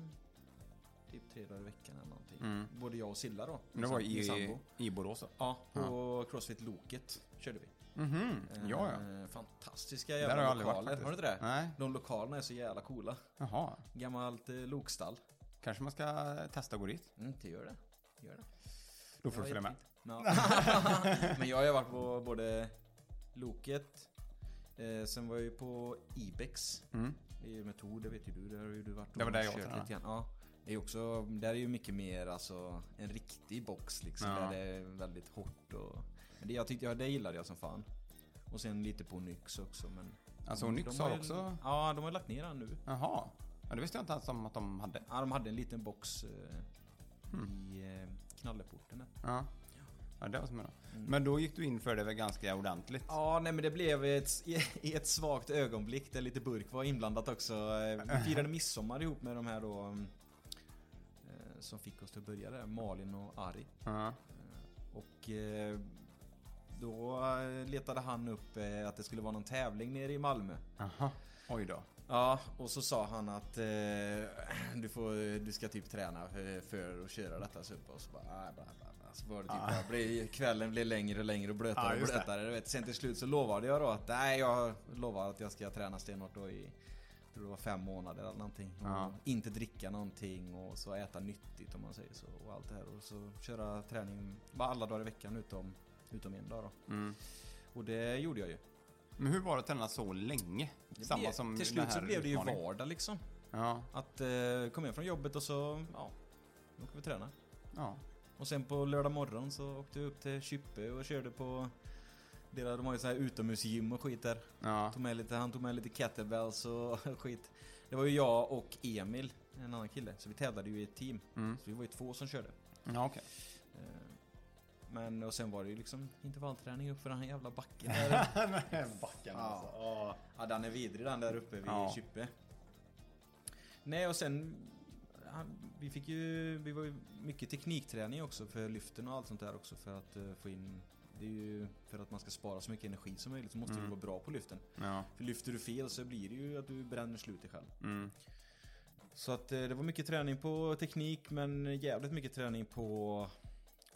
typ tre dagar i veckan eller någonting.
Mm.
Både jag och Silla då.
Men det var i,
sambo.
i Borås?
Ja, på Crossfit Loket körde vi.
Mhm, ja ja.
Eh, Fantastiska
Där
jävla
har aldrig varit
lokaler.
faktiskt.
Har du inte det?
Nej.
De lokalerna är så jävla coola.
Jaha.
Gammalt eh, lokstall.
Kanske man ska testa att gå dit?
Mm, det gör det. Gör det.
Då får du följa med.
Ja. Men jag har ju varit på både Loket, eh, sen var jag ju på Ibex.
Mm.
Det är ju metod, det vet ju du. Där har ju du varit och
Det var där jag
kört lite grann. Ja. Det är också, där är ju mycket mer alltså en riktig box liksom.
Ja.
Där det är väldigt hårt och... Men det, jag tyckte, ja, det gillade jag som fan. Och sen lite på Nyx också men...
Alltså,
de-
Nyx
de
har
ju-
också-
Ja, de har lagt ner den nu.
Jaha. Ja, det visste jag inte ens om att de hade.
Ja, de hade en liten box eh,
Hmm.
i eh, knalleporten.
Ja. Ja, det var som
Mm.
Men då gick du in för det väl ganska ordentligt?
Ja, nej men det blev ett, i, ett svagt ögonblick där lite burk var inblandat också. Vi firade midsommar ihop med de här då mm, eh, som fick oss till att börja där, Malin och Ari.
Ja.
Och eh, då letade han upp att det skulle vara någon tävling nere i Malmö.
Jaha. Oj då.
Ja, och så sa han att eh, du, får, du ska typ träna för, för att köra detta så och så bara, ah, bla, bla. Så var det typ
Ah.
blev, kvällen blev längre och längre och blötare och
just det.
blötare. Vet. Sen till slut så lovade jag då att nej, jag lovar att jag ska träna stenhårt då i jag tror det var fem månader eller någonting. Och
Ja.
inte dricka någonting och så äta nyttigt om man säger så. Och allt det här. Och så köra träning bara alla dagar i veckan utom, utom en dag då.
Mm.
Och det gjorde jag ju.
Men hur var det att träna så länge?
Det
Samma
blev-
som
till slut så blev det ju vardag liksom.
Ja.
Att eh, kom hem från jobbet och så, ja, då åker vi träna.
Ja.
Och sen på lördag morgon så åkte vi upp till Kyppe och körde på deras, de har ju så här utomhusgym och skit där.
Ja.
Tog med lite, han tog med lite kettlebells och skit. Det var ju jag och Emil, en annan kille. Så vi tävlade ju i ett team.
Mm.
Så vi var ju två som körde.
Ja, okej.
Eh, Men och sen var det ju liksom intervallträning upp för den här jävla backen där.
Backen
Ja.
alltså. Ja.
Ja, den är vidrig den där uppe vid
Ja.
Kyppe. Nej, och sen... ja, Vi fick ju... Vi var ju mycket teknikträning också för lyften och allt sånt där också för att eh, få in... Det är ju för att man ska spara så mycket energi som möjligt så måste du
Mm.
vara bra på lyften.
Ja.
För lyfter du fel så blir det ju att du bränner slut dig själv.
Mm.
Så att eh, det var mycket träning på teknik men jävligt mycket träning på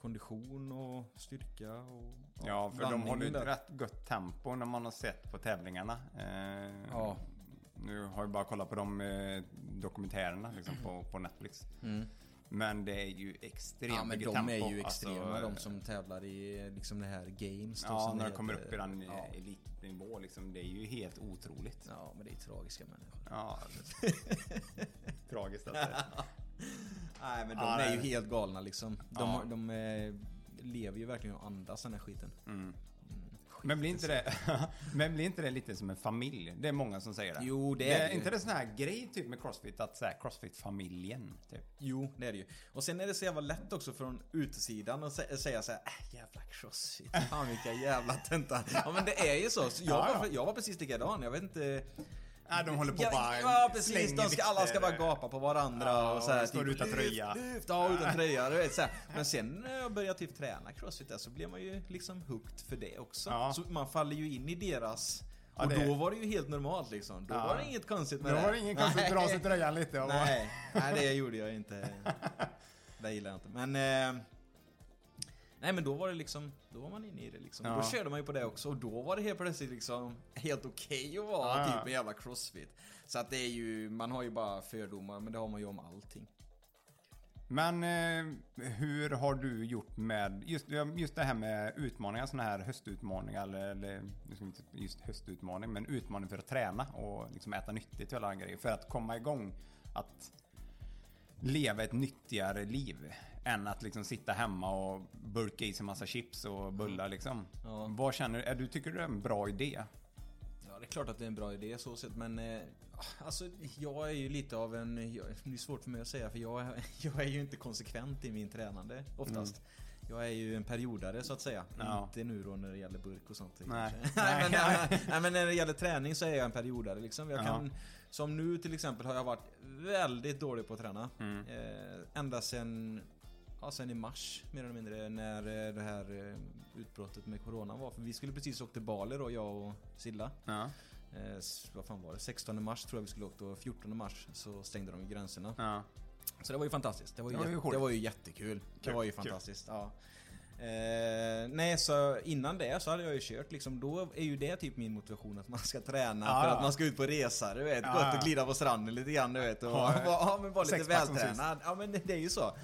kondition och styrka och...
Ja, för de håller ju ett rätt gött tempo när man har sett på tävlingarna. Eh,
Ja.
Nu har jag bara kollat på de eh, dokumentärerna liksom, på, på Netflix.
Mm.
Men det är ju extremt
Ja men de
tempo.
är ju extrema
Alltså,
de som tävlar i liksom det här games
Ja, när de kommer upp i den eh,
ja.
elitnivå liksom. Det är ju helt otroligt.
ja men det är tragiska människor.
Ja. Tragiskt alltså.
Nej men de
Ja,
är ju helt galna liksom. De,
Ja.
de eh, lever ju verkligen och andas den här skiten.
Mm. Men blir, inte det, men blir inte det lite som en familj? Det är många som säger det.
Jo, det är det ju.
inte det sån här grej typ med Crossfit? Att säga Crossfit-familjen, typ.
Jo, det är det ju. Och sen är det så jävla lätt också från utsidan att sä- säga så här, äh, jävla crossfit. Fan vilka jävla töntar. Ja men det är ju så. så jag,
Ja, ja.
Var, jag var precis likadan. Jag vet inte.
Ja, de håller på
Ja,
bara
ja precis, de ska, alla ska bara gapa på varandra
Ja,
och så här,
står utan tröja.
Lyft, lyft, ja utan tröja, du vet så här. Men sen när jag började typ träna crossfit där så blev man ju liksom hooked för det också.
Ja.
Så man faller ju in i deras
Ja,
och
det-
då var det ju helt normalt liksom. Då
Ja.
var det inget konstigt med
Då
det.
var det ingen konstigt att dra sig tröjan lite och
Nej, nej det gjorde jag inte. Det gillar jag inte. Men... Eh, nej men då var det liksom, då var man inne i det liksom.
Ja.
Då körde man ju på det också och då var det helt plötsligt liksom helt okej att vara
Ja,
typ en jävla crossfit. Så att det är ju, man har ju bara fördomar men det har man ju om allting.
Men eh, hur har du gjort med just, just det här med utmaningar, sådana här höstutmaningar eller, eller inte just höstutmaning, men utmaning för att träna och liksom äta nyttigt och alla grejer. För att komma igång att leva ett nyttigare liv än att liksom sitta hemma och burka i sig massa chips och bullar liksom.
Ja.
Vad känner du? är du? Tycker du det är en bra idé?
Ja, det är klart att det är en bra idé så sett, men eh, alltså jag är ju lite av en, jag, det är svårt för mig att säga för jag, är- jag är ju inte konsekvent i min tränande oftast. Jag är ju en periodare så att säga.
Mm. Ja.
Inte nu då när det gäller burk och sånt.
Nej.
nej, men, nej, nej, men när det gäller träning så är jag en periodare liksom. Jag
Ja.
kan, som nu till exempel har jag varit väldigt dålig på att träna.
Mm.
Eh, ända sen, ja, sen i mars mer eller mindre när eh, det här eh, utbrottet med Corona var. För vi skulle precis åka till Bali då, jag och Silla.
Ja.
Eh, vad fan var det? 16 mars tror jag vi skulle åkt och 14 mars så stängde de gränserna.
Ja.
Så det var ju fantastiskt. Det var ju,
Det var ju coolt.
det var ju jättekul. det
Kul,
var ju
kul.
fantastiskt. Ja. Eh, nej, så innan det så hade jag ju kört liksom. Då är ju det typ min motivation att man ska träna
Ja,
för att man ska ut på resa, du vet.
Ja,
Gått
ja.
och glida på stranden lite grann, du vet. Och
Ja,
ja, men vara lite vältränad. Ja, men det, det är ju så.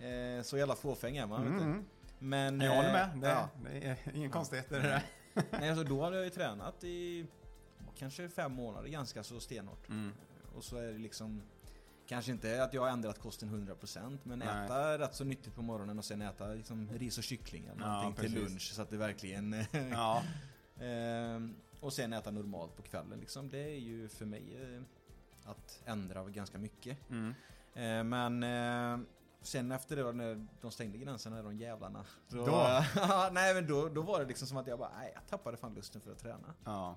Eh, så jävla fåfäng är man, vet du. Men...
Mm, Jag håller med.
eh,
Det,
ja.
det är ingen konstighet det där.
Nej, alltså då hade jag ju tränat i kanske fem månader ganska så stenhårt.
Mm.
Och så är det liksom Kanske inte att jag har ändrat kosten 100% men
Nej.
äta rätt så nyttigt på morgonen och sen äta liksom ris och kyckling eller
Ja,
någonting till
precis.
lunch så att det verkligen
Ja.
Ehm, Och sen äta normalt på kvällen liksom. Det är ju för mig eh, att ändra ganska mycket.
Mm.
Eh, Men eh, sen efter det då när de stängde gränserna, de jävlarna. Då,
Då?
nej men då, då var det liksom som att jag bara, nej jag tappade fan lusten för att träna.
Ja.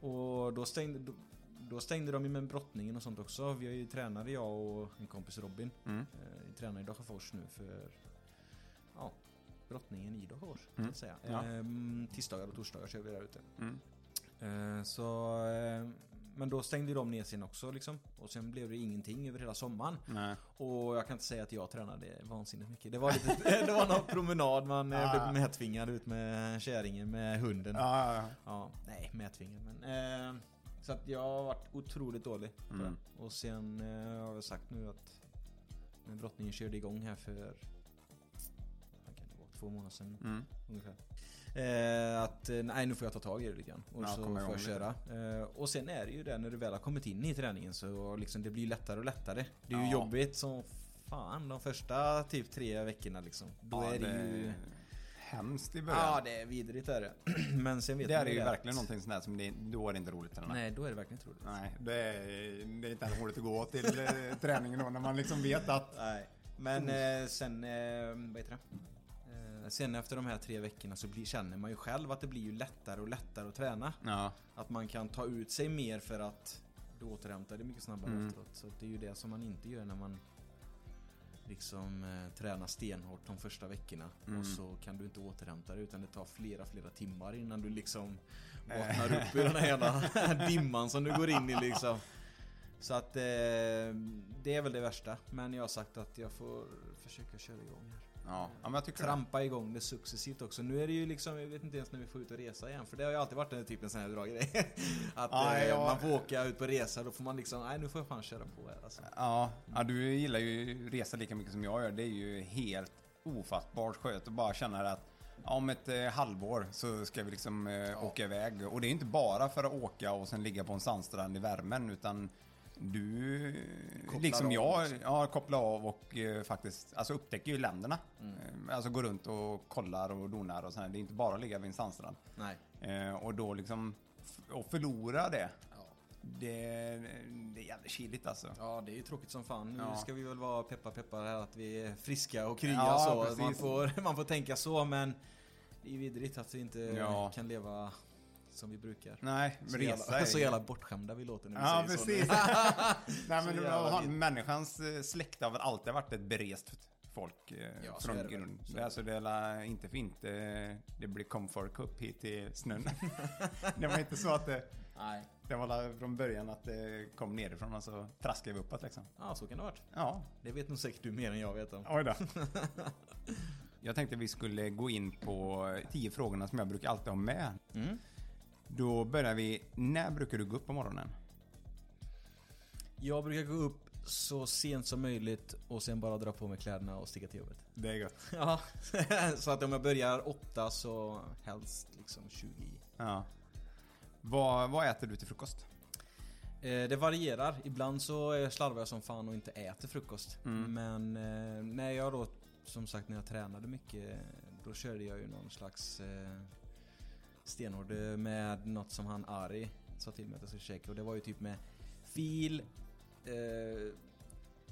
Och då stängde, då, då stängde de ju med brottningen och sånt också. Vi har ju tränare jag och en kompis Robin.
Mm.
Eh, vi tränar i Dalsjöfors nu för ja, brottningen i Dalsjöfors så
Mm. Ja.
Ehm, tisdagar och torsdagar kör vi där ute.
Mm.
Eh, så, eh, men då stängde de ner sin också liksom. Och sen blev det ingenting över hela sommaren.
Nej.
Och jag kan inte säga att jag tränade vansinnigt mycket. Det var, lite, det var någon promenad, man
Ja.
blev medtvingad ut med kärringen med hunden.
Ja, ja, ja.
Nej, medtvingad men... Eh, så att jag har varit otroligt dålig
Mm.
Och sen eh, har jag sagt nu att när brottningen körde igång här för... Två månader sedan
Mm.
ungefär. Eh, att eh, nej nu får jag ta tag i det lite grann. Och
Ja,
så får jag köra. Eh, och sen är det ju det när du väl har kommit in i träningen så liksom det blir lättare och lättare. Det är ju
Ja.
jobbigt som fan de första typ tre veckorna liksom. Då
ja,
är det, ju...
hemskt i början.
Ja det är vidrigt är det. Men sen vet
det är det ju
att-
verkligen någonting sånt där som det, då är det inte roligt. Eller?
Nej, då är det verkligen inte roligt.
Nej, det är, det är inte roligt att gå till eh, träningen då när man liksom vet att...
Nej. Men eh, sen, eh, vad heter det? Eh, sen efter de här tre veckorna så blir, känner man ju själv att det blir ju lättare och lättare att träna.
Ja.
Att man kan ta ut sig mer för att du återhämtar dig mycket snabbare
Mm.
efteråt. Så det är ju det som man inte gör när man liksom eh, tränar stenhårt de första veckorna.
Mm.
Och så kan du inte återhämta dig utan det tar flera, flera timmar innan du liksom vaknar upp ur den här jävla dimman som du går in i liksom. Så att eh, det är väl det värsta. Men jag har sagt att jag får försöka köra igång här.
Ja. ja, men jag tycker det.
Trampa igång det successivt också. Nu är det ju liksom, jag vet inte ens när vi får ut och resa igen. För det har ju alltid varit en typ en sån här bra grej. Att
Ja,
eh,
ja.
man får åka ut på resa, då får man liksom, nej nu får jag fan köra på här alltså.
Ja, ja, du gillar ju resa lika mycket som jag gör. Det är ju helt ofattbart skönt att bara känna att ja, om ett eh, halvår så ska vi liksom eh, åka iväg. Och det är inte bara för att åka och sen ligga på en sandstrand i värmen utan du,
Kopplar
liksom jag,
också.
ja, kopplar av och eh, faktiskt alltså upptäcker ju länderna.
Mm.
Eh, Alltså går runt och kollar och donar och sådär. Det är inte bara att ligga vid en sandstrand.
Nej.
Eh, och då liksom, och förlora det. Det, det är jävligt kyligt alltså.
Ja det är ju tråkigt som fan. Nu
Ja.
ska vi väl vara peppa peppar här att vi är friska och krya
Ja,
så.
precis.
Man får, man får tänka så men det är vidrigt att vi inte
Ja.
kan leva som vi brukar.
Nej, men
Så
resa
jävla,
är
så jävla bortskämda vi låter när vi
Ja,
säger
precis.
så.
Nej, men
Så jävla
människans eh, släkte har väl alltid varit ett berest folk eh,
Ja, så
från
väl.
grund.
Så är
Det, är alltså, det är inte fint eh, det blir comfort cup hit till snön. det var inte så att det,
Nej.
det var från början att det kom nerifrån och så traskade vi uppåt liksom.
Ja så kan det ha varit.
Ja,
Det vet nog säkert du mer än jag vet om.
oj då. Jag tänkte vi skulle gå in på tio frågorna som jag brukar alltid ha med.
Mm.
Då börjar vi, när brukar du gå upp på morgonen?
Jag brukar gå upp så sent som möjligt och sen bara dra på mig kläderna och sticka till jobbet.
Det är gött.
Ja, så att om jag börjar åtta så helst liksom 20 i.
Ja. Vad, vad äter du till frukost?
Eh, Det varierar. Ibland så slarvar jag som fan och inte äter frukost.
Mm.
Men eh, när jag då, som sagt när jag tränade mycket, då körde jag ju någon slags eh, stenhård eh, med något som han Ari sa till mig att jag skulle käka. Och det var ju typ med fil, eh,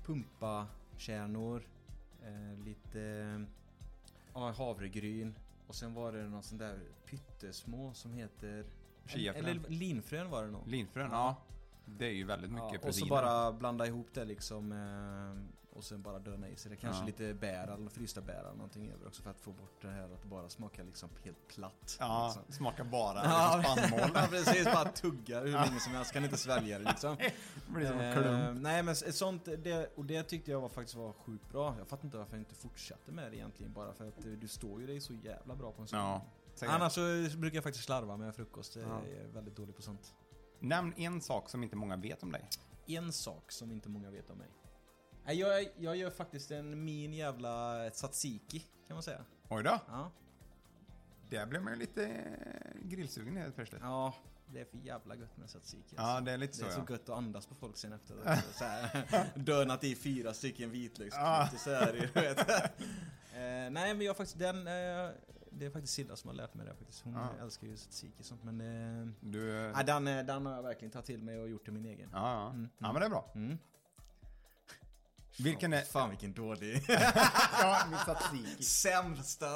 pumpakärnor, eh, lite ja, havregryn. Och sen var det någon sån där pyttesmå som heter...
Chiafrön.
Eller linfrön var det nog.
Linfrön, ja. Det är ju väldigt mycket
Ja, och så bara blanda ihop det liksom eh, och sen bara döna i sig det. Kanske
Ja.
lite bär eller frysta bär eller någonting över också för att få bort det här att bara smakar liksom helt platt.
Ja,
liksom.
smakar bara
Ja,
spannmål.
ja, precis. Bara tuggar hur länge som helst. Kan inte svälja det liksom.
Det blir som en
Eh,
klump.
nej men sånt, det, och det tyckte jag var, faktiskt var sjukt bra. Jag fattar inte varför jag inte fortsatte med det egentligen. Bara för att eh, du står ju dig så jävla bra på en sån.
Ja. säkert.
Annars så brukar jag faktiskt slarva med frukost. Jag
Ja.
är väldigt dålig på sånt.
Nämn en sak som inte många vet om dig.
En sak som inte många vet om mig. Nej, Jag, jag gör faktiskt en min jävla tzatziki, kan man säga.
Oj då.
Ja,
Där blev man ju lite eh, grillsugen helt plötsligt.
ja det är för jävla gött med tzatziki.
Ja,
alltså.
det är lite
Det
så
är så
ja.
gött att andas på folk sen efter. Så här, dönat i fyra stycken vitlöksklyftor
Ja.
så här, du vet. eh, Nej men jag faktiskt den, eh, det är faktiskt Silla som har lärt mig det faktiskt. Hon
Ja.
älskar ju tzatziki och sånt men... Eh,
Du...
nej, den, eh, den har jag verkligen tagit till mig och gjort till min egen.
Ja, ja.
Mm,
ja, men det är bra.
Mm.
Vilken är...
Fan vilken dålig...
Ja, min tzatziki.
Sämsta!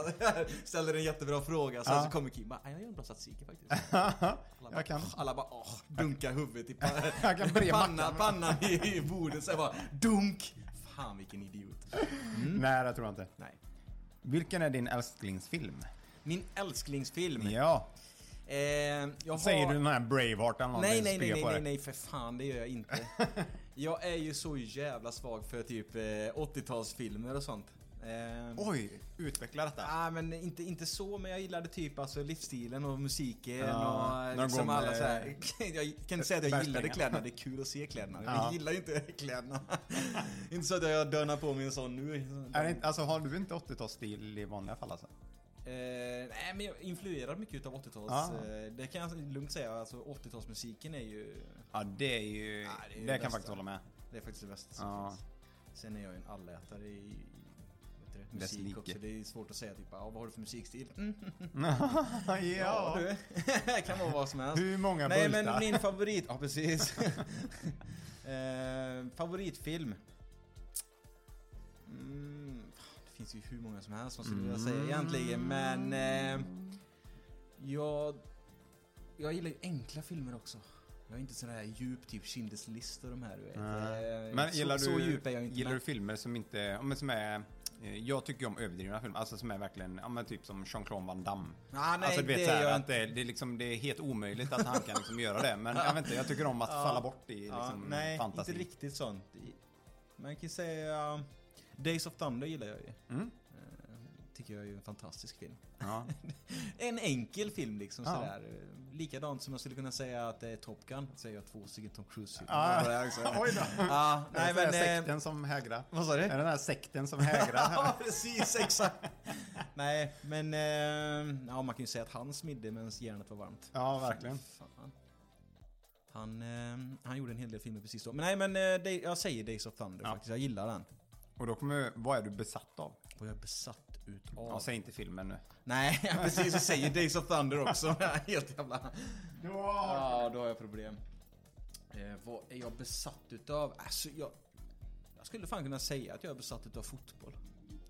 Ställer en jättebra fråga, sen
Ja.
så kommer Kim bara "Ah, jag gör en bra tzatziki faktiskt. Alla bara,
kan.
Alla bara åh, dunkar huvudet i pannan, pannan i, bordet, så jag bara dunk! Fan vilken idiot.
Nej, det tror jag inte.
Nej.
Vilken är din älsklingsfilm?
Min älsklingsfilm.
Ja.
Eh, har...
Säger du den här Braveheart eller någonting?
Nej, nej, nej, nej, nej, för fan det gör jag inte. Jag är ju så jävla svag för typ eh, 80-talsfilmer och sånt. Eh,
Oj, utveckla detta.
Ah, men inte, inte så, men jag gillade typ alltså livsstilen och musiken
Ja,
och liksom
gång,
alla så här.
eh,
Jag kan inte säga att jag gillade kläderna, det är kul att se kläderna.
Ja.
jag gillar inte kläderna. inte så att jag dönar på mig en sån nu.
Är det inte, alltså, har du inte 80-talsstil i vanliga fall alltså?
Eh, nej men jag influerar mycket utav 80-tals,
Ja.
eh, det kan jag lugnt säga. Alltså 80-talsmusiken är ju,
Ja, det är ju...
Ja, det är ju
det kan jag faktiskt hålla med.
det är faktiskt det bästa som
Ja.
finns. Sen är jag ju en allätare i, det, musik
like.
också. Det är svårt att säga typ, ah, vad har du för musikstil? Mm,
ja.
det kan vara vad som helst.
Hur många
Nej
bultar?
men min favorit, ja precis. eh, favoritfilm. Mm, finns ju hur många som helst man skulle vilja säga egentligen. Men eh, jag, jag gillar ju enkla filmer också. Jag är inte sån här djup, typ Schindler's och de här du vet. Eh,
Men
så,
gillar du,
så djup är jag inte.
gillar
men-
du filmer som inte, ja, men som är eh, jag tycker ju om överdrivna filmer, alltså som är verkligen, ja men typ som Jean-Claude Van Damme.
Ah, nej,
alltså du vet
det
så här,
gör jag
att det, är- det, är liksom, det är helt omöjligt att han kan liksom göra det. Men jag vet inte, jag tycker om att falla bort i liksom
nej,
fantasi.
inte riktigt sånt. Man kan säga Days of Thunder gillar jag ju.
Mm.
Eh, tycker jag är ju en fantastisk film.
Ja.
En enkel film liksom
Ja.
sådär. Likadant som jag skulle kunna säga att det är Top Gun. Säger jag två stycken Tom Cruise-filmer. Också.
Oj då.
Ja, nej
är det
men...
den här
eh,
sekten som hägrar?
Vad sa du?
Är det den här sekten som hägrar?
ja, precis, exakt. Nej, men eh, ja, man kan ju säga att han smidde medan järnet var varmt.
ja, verkligen.
Fan. Han, han gjorde en hel del filmer precis då. Men nej, men jag säger Days of Thunder
Ja.
faktiskt. Jag gillar den.
Och då kommer, vad är du besatt av?
Vad jag är besatt utav.
Ja, säg inte filmen nu.
Nej, precis. Jag säger Days of Thunder också. Helt jävla... Ja, då har jag problem. Eh, vad är jag besatt utav? Alltså, jag... Jag skulle fan kunna säga att jag är besatt utav fotboll.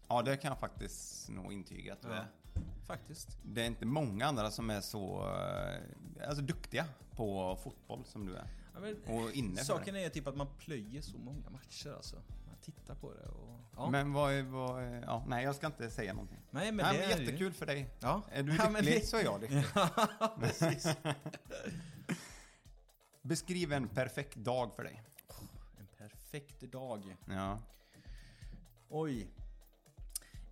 Ja, det kan jag faktiskt nog intyga att du
Ja.
är.
Faktiskt.
Det är inte många andra som är så eh, alltså, duktiga på fotboll som du är.
Ja, men,
Och inne
Saken är typ att man plöjer så många matcher alltså. Man tittar på det och... Ja.
Men vad vad ja, nej jag ska inte säga någonting.
nej, men
nej,
det
men
är ju-
jättekul för dig.
Ja.
Är du
Ja,
lycklig
det-
så är jag lycklig.
Precis.
Beskriv en perfekt dag för dig.
En perfekt dag.
Ja.
Oj.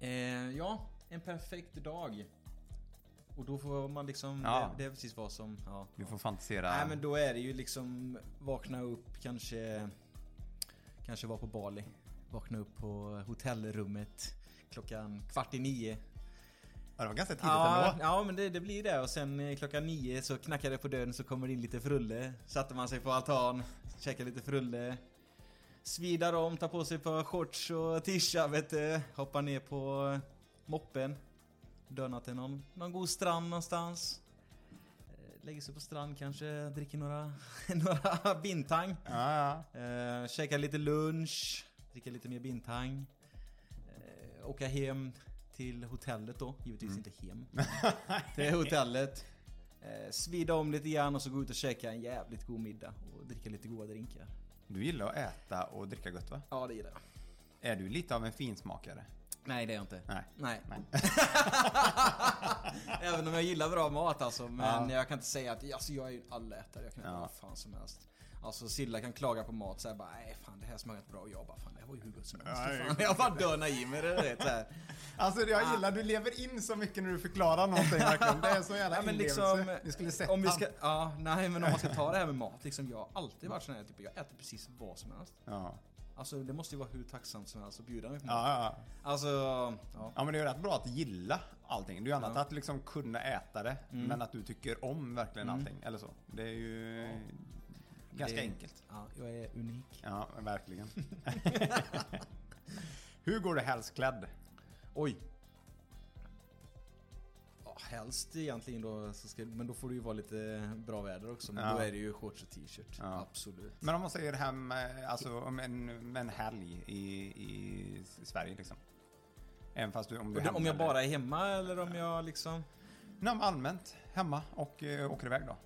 Eh, ja, en perfekt dag. Och då får man liksom...
Ja.
Det, det är precis vad som... Ja.
Du får fantisera.
Nej men då är det ju liksom vakna upp kanske... Kanske vara på Bali. Vakna upp på hotellrummet klockan kvart i nio.
Ja, det var ganska tidigt
Ja,
ändå.
ja men det, det blir det och sen eh, klockan nio så knackade det på dörren så kommer det in lite frulle. Satte man sig på altan, käkade lite frulle. Svidar om, tar på sig ett par shorts och tisha vet du. Hoppar ner på moppen. Dönar till någon, någon god strand någonstans. Lägger sig på strand kanske, dricker några, några bintang.
Ja, ja.
Eh, käkar lite lunch, dricker lite mer bintang. Eh, åka hem till hotellet då, givetvis
Mm.
inte hem. till hotellet. Eh, svida om lite grann och så gå ut och käka en jävligt god middag och dricka lite goda drinkar.
Du gillar att äta och dricka gott va?
Ja, det gillar jag.
Är du lite av en finsmakare?
Nej, det är jag inte.
Nej.
Nej.
Nej.
Även om jag gillar bra mat alltså. Men
Ja.
jag kan inte säga att alltså, jag är ju en allätare. Jag kan äta
Ja.
vad fan som helst. Alltså Silla kan klaga på mat såhär bara nej fan det här smakar inte bra och jag bara fan det här var ju hur gott som helst.
Ja,
fan. Jag bara dönar i mig det vet så här.
Alltså jag
Ah.
gillar, du lever in så mycket när du förklarar någonting verkligen. Det är så jävla
Ja, men
inlevelse.
liksom,
Ni skulle sett
om vi ska, ja, nej men om man ska ta det här med mat liksom. Jag har alltid varit sån här typ, jag äter precis vad som helst.
Ja.
Alltså det måste ju vara hur tacksamt som helst att bjuda mig på mat.
Ja, ja, ja.
Alltså, ja.
ja, men det är ju rätt bra att gilla allting. Det är ju annat
Ja.
att liksom kunna äta det,
Mm.
men att du tycker om verkligen allting. Eller så. Det är ju ganska
Det-
enkelt.
Ja, jag är unik.
Ja, verkligen. Hur går du helst klädd?
Oj. Helst egentligen då, så ska, men då får det ju vara lite bra väder också. Men
Ja.
då är det ju shorts och t-shirt.
Ja.
Absolut.
Men om man säger hem, eh, alltså om en, med en helg i, i Sverige liksom. Även fast du, om du
om jag bara är hemma eller om jag liksom...
Nej, allmänt. Hemma och eh, åker iväg då.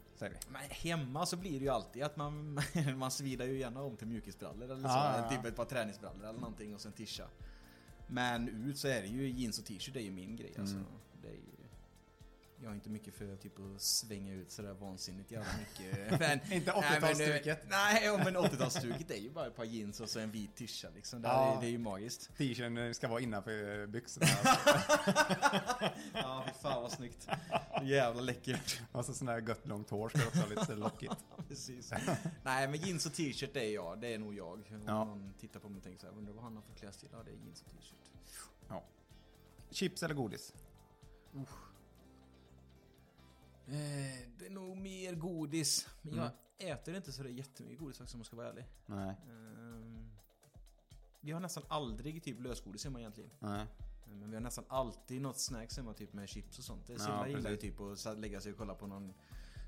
Men hemma så blir det ju alltid att man, man svidar ju gärna om till mjukisbrallor eller så.
Ja.
Typ ett par träningsbrallor eller någonting och sen tisha. Men ut så är det ju jeans och t-shirt, det är ju min grej alltså.
Mm.
Det är ju... Jag är inte mycket för typ att svänga ut sådär vansinnigt jävla mycket. Men,
Inte
Nej, men,
80-talsstuket.
Nej, ja, men 80-talsstuket är ju bara ett par jeans och så en vit tisha liksom. Det,
Ja.
är, det är ju magiskt.
T-shirten ska vara innanför byxorna.
Ja, fy fan vad snyggt. Jävla läckert.
och så sån här gött långt hår ska också ha lite lockigt.
Precis. Nej, men jeans och t-shirt det är jag. Det är nog jag. Om
Ja.
någon tittar på mig och tänker så här, undrar vad han har för klädstil? Ja, det är jeans och t-shirt.
Ja. Chips eller godis?
Eh, det är nog mer godis. Men jag äter inte så det är jättemycket godis faktiskt om jag ska vara ärlig.
Nej.
Ehm, vi har nästan aldrig typ lösgodis hemma egentligen.
Nej.
Men vi har nästan alltid något snacks hemma typ med chips och sånt. Det
Ja,
Silla gillar ju
precis.
typ att lägga sig och kolla på någon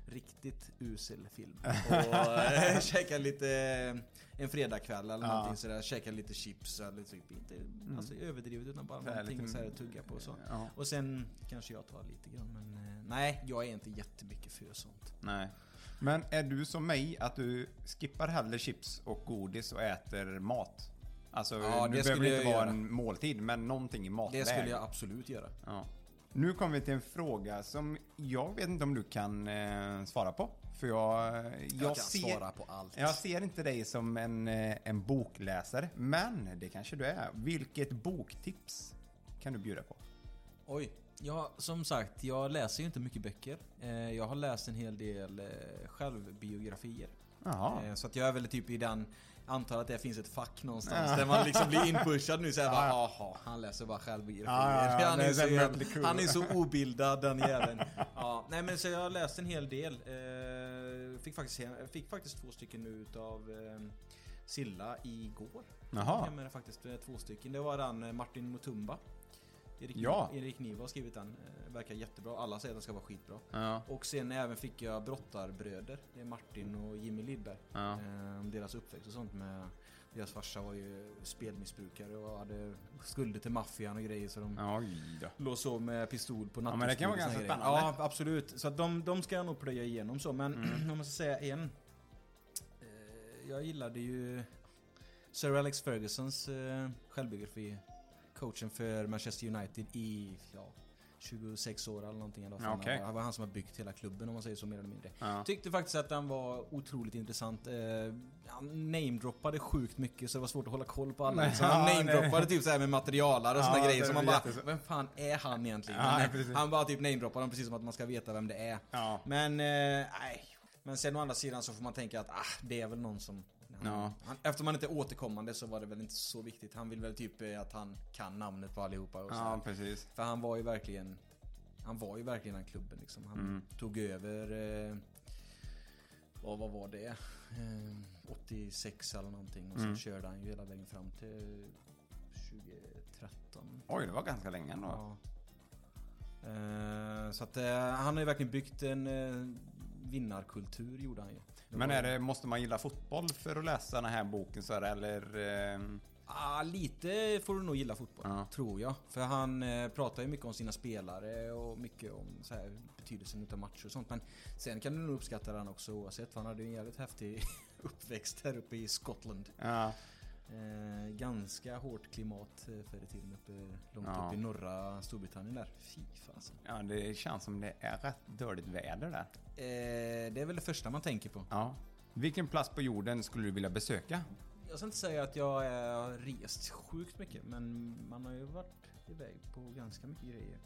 riktigt usel film. Och eh, käka lite eh, en fredagkväll eller
Ja.
någonting sådär. Käka lite chips eller typ inte alltså, överdrivet utan bara
här
någonting
lite-
så här att tugga på så.
Ja.
Och sen kanske jag tar lite grann men eh, nej, jag är inte jättemycket för sånt.
Nej. Men är du som mig att du skippar hellre chips och godis och äter mat? Alltså,
Ja,
nu
det
behöver
skulle
det inte vara
göra.
en måltid, men någonting i matväg.
Det skulle jag absolut göra.
Ja. Nu kommer vi till en fråga som jag vet inte om du kan eh, svara på. För jag... Jag,
Jag, kan
ser,
svara på allt.
Jag ser inte dig som en, eh, en bokläsare, men det kanske du är. Vilket boktips kan du bjuda på?
Oj. Ja, som sagt, jag läser ju inte mycket böcker. Eh, Jag har läst en hel del eh, självbiografier.
Jaha.
Eh, Så att jag är väl typ i den, antar att det finns ett fack någonstans
Ja.
där man liksom blir inpushad nu såhär bara,
Ja.
jaha, han läser bara självbiografier.
Ja, ja,
han, är så jävla,
Crüe.
han är så obildad den jäveln. Ja, nej men så jag har läst en hel del. Eh, Fick faktiskt, fick faktiskt två stycken nu utav eh, Silla igår.
Jaha.
Jag menar faktiskt eh, två stycken. Det var den eh, Martin Mutumba. Erik,
Ja.
Erik Niva har skrivit den. Eh, Verkar jättebra. Alla säger att den ska vara skitbra.
Ja.
Och sen även fick jag Brottarbröder. Det är Martin och Jimmy Lidberg.
Ja.
Eh, deras uppväxt och sånt med deras farsa var ju spelmissbrukare och hade skulder till maffian och grejer så de
Oj
låg så med pistol på
men det kan vara ganska spännande.
Ja, absolut. Så de, de ska jag nog plöja igenom så. Men
Mm.
om man ska säga en. Eh, jag gillade ju Sir Alex Fergusons självbiografi. Coachen för Manchester United i ja, 26 år eller någonting. Eller vad fan
Okej.
han var. Det han som har byggt hela klubben om man säger så mer eller mindre.
Ja.
Tyckte faktiskt att den var otroligt intressant. Eh, han namedroppade sjukt mycket så det var svårt att hålla koll på alla.
Nej,
Så han
ja,
namedroppade typ så här med materialare och
Ja,
såna grejer.
det
Så man bara, vem fan är han egentligen?
Ja,
han,
precis.
han bara typ namedroppar dem precis som att man ska veta vem det är.
Ja.
Men, eh, nej. Men sen å andra sidan så får man tänka att ah, det är väl någon som...
Ja.
Han, eftersom han inte är återkommande så var det väl inte så viktigt. Han vill väl typ eh, att han kan namnet på allihopa och
Ja, precis.
För han var ju verkligen Han var ju verkligen den klubben liksom. Han
Mm.
tog över eh, ja, vad var det? Eh, 86 eller någonting och så
Mm.
körde han ju hela vägen fram till 2013.
Oj, det var ganska länge ändå.
Ja. Eh, så att eh, han har ju verkligen byggt en vinnarkultur gjorde han ju.
Men är det, måste man gilla fotboll för att läsa den här boken så här, eller? ehm,
Ah, lite får du nog gilla fotboll,
Ja.
tror jag. För han eh, pratar ju mycket om sina spelare och mycket om så här, betydelsen utav matcher och sånt. Men sen kan du nog uppskatta den också oavsett. För han hade ju en jävligt häftig uppväxt här uppe i Skottland.
Ja.
Eh, ganska hårt klimat eh, förr i tiden uppe, långt
Ja.
upp i norra Storbritannien där. Fy fasen.
ja, det känns som det är rätt dåligt väder där.
Eh, det är väl det första man tänker på.
Ja. Vilken plats på jorden skulle du vilja besöka?
Jag ska inte säga att jag har rest sjukt mycket men man har ju varit iväg på ganska mycket grejer.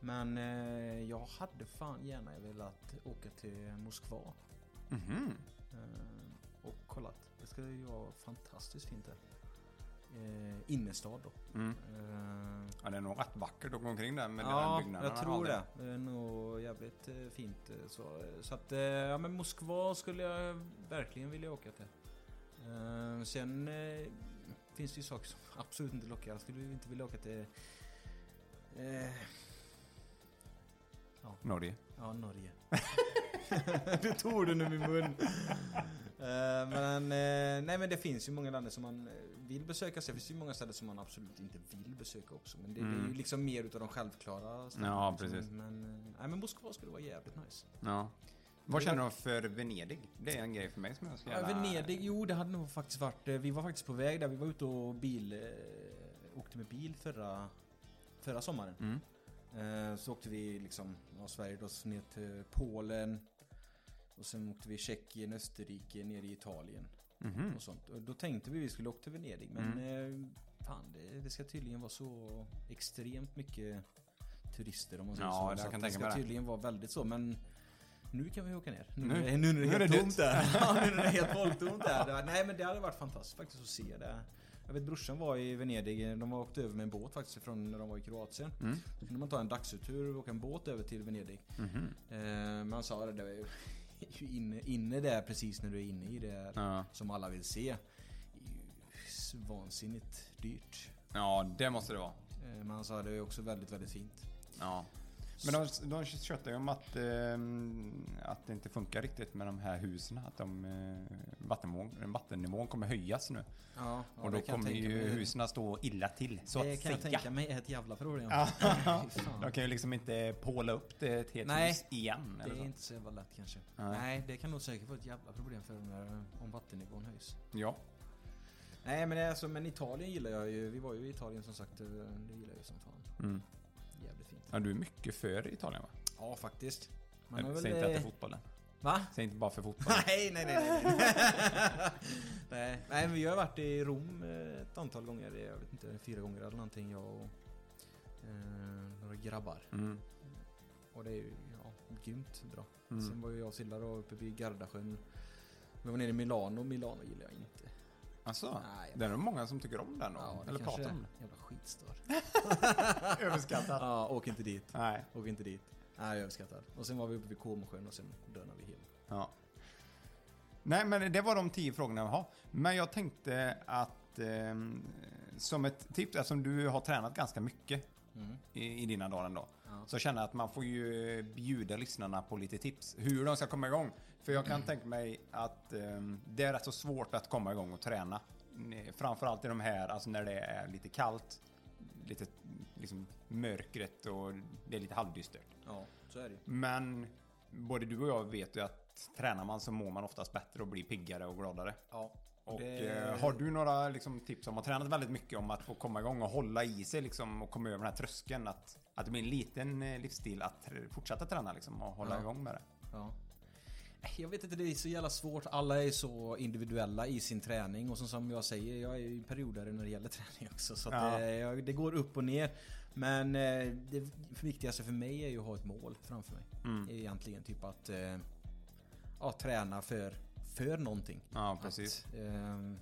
Men eh, jag hade fan gärna velat åka till Moskva
Mhm.
eh, och kollat. Det ska ju vara fantastiskt fint där. Eh, innerstad då.
Mm.
Eh,
Ja, det är nog rätt vackert att gå omkring där med
ja,
den byggnaden.
jag tror det. Det är nog jävligt eh, fint. eh, Så, så att, eh, ja men Moskva skulle jag verkligen vilja åka till. Eh, sen finns det ju saker som absolut inte lockar. Jag skulle inte vilja åka till... Eh,
Norge.
ja, Norge. du tog den ur min mun. Eh, men, eh, nej men det finns ju många länder som man eh, vill besöka. Sen finns det ju många ställen som man absolut inte vill besöka också. Men det, det är ju
Mm.
liksom mer utav de självklara ställena,
Ja,
liksom.
precis.
Men, nej, men Moskva skulle vara jävligt nice.
Ja. Vad känner du för Venedig? Det är en grej för mig som jag
Ja,
gärna...
Venedig, jo det hade nog faktiskt varit, vi var faktiskt på väg där, vi var ute och bil, åkte med bil förra, förra sommaren.
Mm.
Så åkte vi liksom, ja, Sverige då, ner till Polen. Och sen åkte vi Tjeckien, Österrike, ner i Italien
Mhm.
och sånt. Och då tänkte vi vi skulle åka till Venedig men eh, fan det, det ska tydligen vara så extremt mycket turister om man säger
Ja,
så.
det
så
jag
att
kan
det ska tydligen vara väldigt så men nu kan vi åka ner. Nu,
Nu-
nu, nu, nu är det
är
helt tomt där. ja, nu är det helt folktomt där. Nej men det hade varit fantastiskt faktiskt att se det. Jag vet brorsan var i Venedig, de var åkt över med en båt faktiskt från när de var i Kroatien.
Mm.
Då kunde man ta en dagsuttur och åka en båt över till Venedig.
Mhm.
Eh, men han sa det, det var ju ju inne, inne där precis när du är inne i det
Ja.
som alla vill se. Det är ju vansinnigt dyrt.
ja, det måste det vara.
Eh, men han sa det är också väldigt, väldigt fint.
Ja. Men de, de tjötar ju om att, eh, att det inte funkar riktigt med de här husen. Att de, eh, vattennivån, vattennivån kommer höjas nu.
Ja,
och då kommer ju husen stå illa till. Så
det
att
kan jag
säga.
tänka mig är ett jävla problem.
Ja. De kan ju liksom inte påla upp det till ett
Nej,
hus igen.
Det är
så.
inte så jävla lätt kanske.
Nej.
Nej, det kan nog säkert vara ett jävla problem för dem om vattennivån höjs.
Ja.
Nej men alltså, men Italien gillar jag ju. Vi var ju i Italien som sagt. eh, Det gillar jag ju som fan.
Mm. Ja. Du är mycket för Italien va?
Ja faktiskt. Man har väl,
Säg inte att det är
eh,
fotbollen.
Va?
Säg inte bara för fotbollen.
Nej, nej, nej, nej. nej. nej, men vi har varit i Rom eh, ett antal gånger. Jag vet inte, fyra gånger eller någonting. Jag och eh, några grabbar.
Mm.
Och det är ju ja, grymt bra.
Mm.
Sen var ju jag och Silla då uppe vid Gardasjön. Vi var nere i Milano. Milano gillar jag inte.
Alltså,
Nej,
det är nog många som tycker om den då.
Ja,
eller pratar om
Jävla skitstad.
det. Överskattat.
Ja, åk inte dit.
Nej.
Åk inte dit. Nej, överskattad. Och sen var vi uppe vid Comosjön och sen dönade vi hem.
Ja. Nej, men det var de tio frågorna jag har. Men jag tänkte att ehm, som ett tips, eftersom du har tränat ganska mycket
Mm.
i, i dina dagar ändå.
Ja.
Så känner jag att man får ju bjuda lyssnarna på lite tips. Hur de ska komma igång. För jag kan tänka mig att ehm, det är rätt så svårt att komma igång och träna. Framförallt i de här, alltså när det är lite kallt. Lite liksom mörkret och det är lite halvdystert.
Ja, så är det.
Men både du och jag vet ju att tränar man så mår man oftast bättre och blir piggare och gladare.
Ja.
Och
det...
eh, har du några liksom, tips om att ha tränat väldigt mycket om att få komma igång och hålla i sig liksom, och komma över den här tröskeln? Att, att det blir en liten eh, livsstil att fortsätta träna liksom, och hålla
Ja.
igång med det.
Ja. Jag vet inte, det är så jävla svårt. Alla är så individuella i sin träning och som, som jag säger, jag är ju periodare när det gäller träning också. Så
Ja.
det, det går upp och ner. Men eh, det viktigaste för mig är ju att ha ett mål framför mig.
Mm.
Egentligen typ att eh, ja, träna för, för någonting.
Ja, precis.
Att, ehm,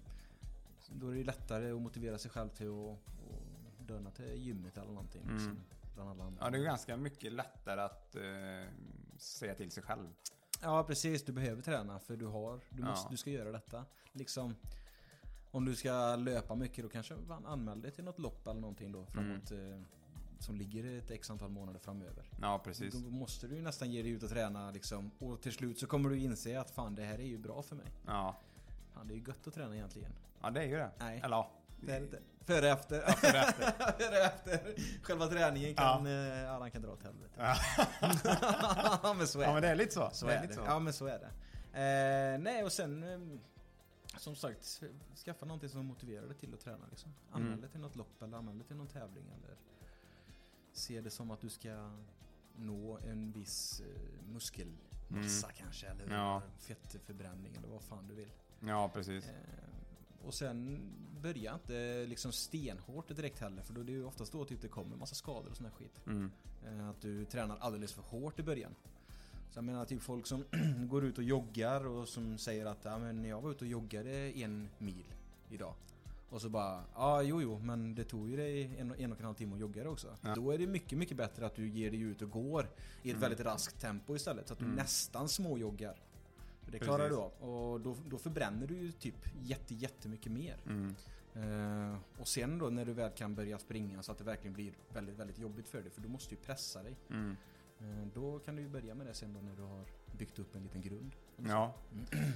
då är det lättare att motivera sig själv till att, döna till gymmet eller någonting.
Mm.
Liksom.
Ja, det är ganska mycket lättare att eh, säga till sig själv.
Ja precis, du behöver träna för du har, du,
Ja.
måste, du ska göra detta. Liksom Om du ska löpa mycket då kanske man anmäl dig till något lopp eller någonting då framåt eh, Som ligger ett x antal månader framöver.
Ja, precis.
Då måste du ju nästan ge dig ut och träna liksom Och till slut så kommer du inse att fan det här är ju bra för mig.
Ja.
Fan det är ju gött att träna egentligen.
ja, det är ju det.
Nej.
Eller ja.
Det är det inte. Före efter.
Ja, före efter.
Före efter. Själva träningen kan, ja. ja den kan dra åt helvete.
Ja.
men så är
ja,
det.
men det är lite så.
Så
det
är
lite
det.
så.
Ja men så är det. Eh, nej och sen eh, som sagt skaffa någonting som motiverar dig till att träna liksom. Anmäl
Mm.
dig till något lopp eller anmäl dig till någon tävling eller se det som att du ska nå en viss eh, muskelmassa kanske eller
Mm. Ja.
fettförbränning eller vad fan du vill.
Ja, precis.
Eh, och sen börja inte liksom stenhårt direkt heller för då det är ju oftast då typ det kommer massa skador och sån här skit.
Mm.
Eh, Att du tränar alldeles för hårt i början. Så jag menar typ folk som går ut och joggar och som säger att ja, men jag var ute och joggade en mil idag. Och så bara, ja jo jo men det tog ju dig en, en och en halv timme att jogga det också.
Ja.
Då är det mycket mycket bättre att du ger dig ut och går i ett väldigt raskt tempo istället. Så att du
Mm.
nästan småjoggar. Det klarar
Precis.
du av. Och då, då förbränner du ju typ jätte, jättemycket mer.
Mm.
Eh, och sen då när du väl kan börja springa så att det verkligen blir väldigt, väldigt jobbigt för dig. För du måste ju pressa dig.
Mm.
Eh, Då kan du ju börja med det sen då när du har byggt upp en liten grund.
Ja.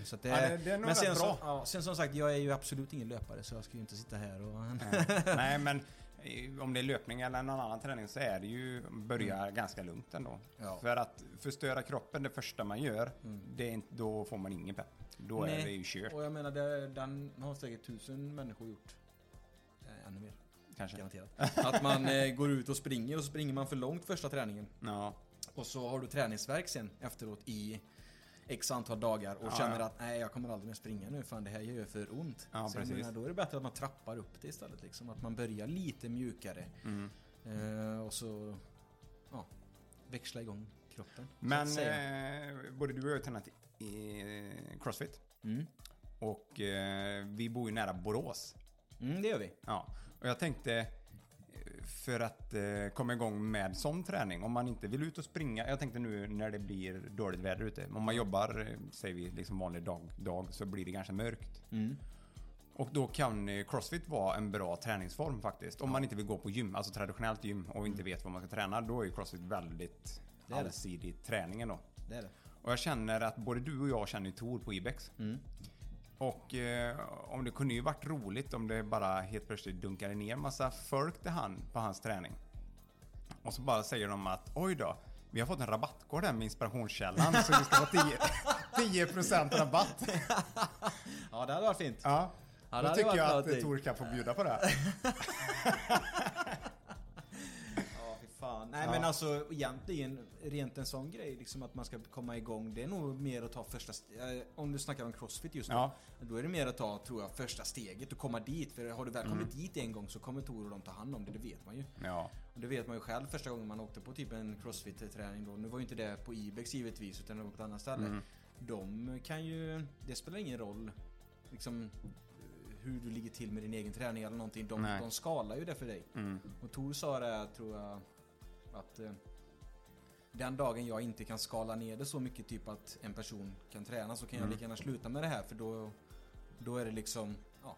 Så att det,
ja, det, det är
men sen, så,
bra.
ja, sen som sagt, jag är ju absolut ingen löpare så jag ska ju inte sitta här och...
Nej. Nej, men eh, om det är löpning eller någon annan träning så är det ju börja ganska lugnt ändå.
Mm. Ja.
För att förstöra kroppen det första man gör,
Mm.
det är inte, då får man ingen pepp. Då är
Nej.
det ju kört
Och jag menar, det, den har säkert tusen människor gjort. Eh, ännu mer,
kanske.
garanterat. Att man eh, går ut och springer och så springer man för långt första träningen.
Ja.
Och så har du träningsverk sen efteråt i X antal dagar och
Ja,
känner
ja.
att nej jag kommer aldrig mer springa nu fan det här gör för ont.
Ja,
så
precis.
menar, då är det bättre att man trappar upp det istället liksom. Att man börjar lite mjukare.
Mm.
Eh, och så ja, växla igång kroppen.
Men eh, både du och jag har tränat i eh, Crossfit.
Mm.
Och eh, vi bor ju nära Borås.
Mm, det gör vi.
Ja, och jag tänkte för att eh, komma igång med sån träning, om man inte vill ut och springa. Jag tänkte nu när det blir dåligt väder ute. Om man jobbar, eh, säger vi, liksom vanlig dag, dag så blir det ganska mörkt.
Mm.
Och då kan eh, crossfit vara en bra träningsform faktiskt. Om man inte vill gå på gym, alltså traditionellt gym och inte vet vad man ska träna, då är crossfit väldigt
Det är det.
allsidig träning ändå.
Det är det.
Och jag känner att både du och jag känner ju Tor på Ibex.
Mm.
Och eh, om det kunde ju varit roligt om det bara helt plötsligt dunkade ner massa folk till han på hans träning. Och så bara säger de att oj då, vi har fått en rabattkod här med inspirationskällan så det ska vara 10, 10% rabatt.
Ja, det hade varit fint.
Ja,
Ja,
då tycker jag att. Tor kan få bjuda på det.
Nej
Ja.
men alltså egentligen, rent en sån grej, liksom att man ska komma igång. Det är nog mer att ta första, st- eh, om du snackar om crossfit just nu.
Ja.
Då är det mer att ta, tror jag, första steget och komma dit. För har du väl
Mm.
kommit dit en gång så kommer Tor och de ta hand om det, det vet man ju.
Ja,
Och det vet man ju själv första gången man åkte på typ en crossfit-träning då. Nu var ju inte det på Ibex givetvis, utan det var på ett annat ställe.
Mm.
De kan ju, det spelar ingen roll liksom hur du ligger till med din egen träning eller någonting. De,
Nej.
de skalar ju det för dig.
mm.
Och Tor sa det, tror jag, att eh, den dagen jag inte kan skala ner det så mycket typ att en person kan träna så kan jag
Mm.
lika gärna sluta med det här för då, då är det liksom, ja.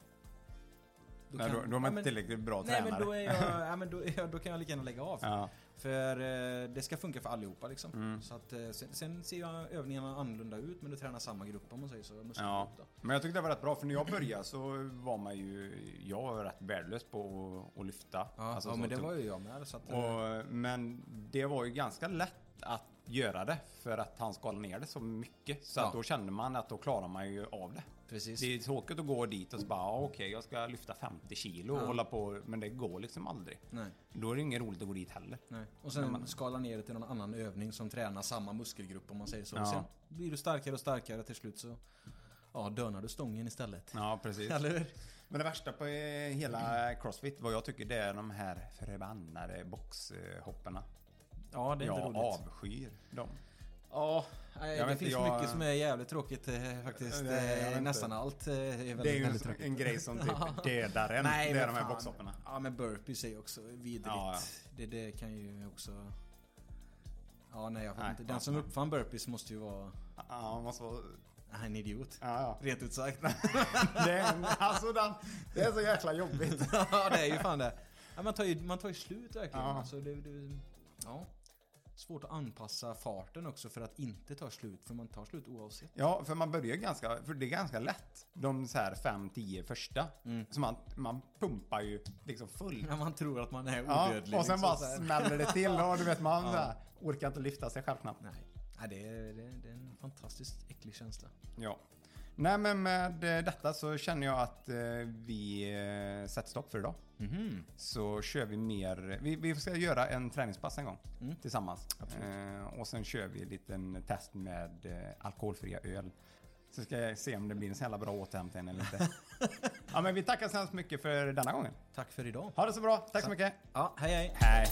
Då
Nej,
kan-
då, då är man
ja,
inte
men-
tillräckligt bra
Nej men
tränare.
då är jag, ja, men då, ja, då kan jag lika gärna lägga av.
Ja,
För eh, det ska funka för allihopa liksom.
Mm.
Så att, eh, sen, sen ser ju övningarna annorlunda ut men du tränar samma grupp om man säger så.
ja. Men jag tyckte det var rätt bra för när jag började så var man ju, jag var rätt värdelös på att, att lyfta.
Ja,
Alltså
ja men det
tungt.
var ju jag med. Så att, eh,
Och, men det var ju ganska lätt att göra det för att han skalade ner det så mycket. Så
Ja.
att då kände man att då klarar man ju av det.
Precis.
Det är tråkigt att gå dit och så bara, ah, okej jag ska lyfta 50 kilo och
Ja.
hålla på, men det går liksom aldrig.
Nej.
Då är det inget roligt att gå dit heller.
Nej. Och sen
man-
skala ner det till någon annan övning som tränar samma muskelgrupp om man säger så.
Ja.
Sen blir du starkare och starkare till slut så ja, dönar du stången istället.
Ja, precis.
Eller?
Men det värsta på eh, hela Crossfit, vad jag tycker, det är de här förbannade boxhopparna.
Ja, det är inte
Jag
roligt.
avskyr dem.
Ja, nej, det
vet
finns
jag-
mycket som är jävligt tråkigt eh, faktiskt.
Nej,
Eh. Nästan allt eh, är väldigt,
Det är ju en,
tråkigt.
en grej som typ dödar en.
Nej,
det är de här boxhopparna.
Ja, men burpees är också vidrigt.
Ja, ja.
Det, det kan ju också... Ja, nej jag
Nej,
inte. Den som uppfann burpees måste ju vara
Ja, måste vara...
en idiot.
Ja, ja.
Rent ut sagt.
Det är, en- alltså den, det är så jäkla jobbigt.
ja, det är ju fan det. Ja, man, tar ju, man tar ju slut verkligen.
Ja.
Alltså, det, det, ja. Svårt att anpassa farten också för att inte ta slut. För man tar slut oavsett.
Ja, för man börjar ganska, för det är ganska lätt. De så här 5-10 första.
Mm.
Så man, man pumpar ju liksom full.
Ja, man tror att man är
Ja,
odödlig.
och sen
liksom,
bara smäller det till och du vet man
Ja.
här, orkar inte lyfta sig själv knappt.
Nej, Nej det, är, det, är, det är en fantastiskt äcklig känsla.
Ja. Nej men med eh, detta så känner jag att eh, vi eh, sätter stopp för idag.
Mhm.
Så kör vi mer, vi, vi ska göra en träningspass en gång
Mm.
tillsammans. Eh, och sen kör vi en liten test med alkoholfria öl. Så ska jag se om det blir en så jävla bra återhämtning eller inte. ja men vi tackar så hemskt mycket för denna gången.
Tack för idag.
Ha det så bra, tack så mycket.
Ja, hej hej.
Hej.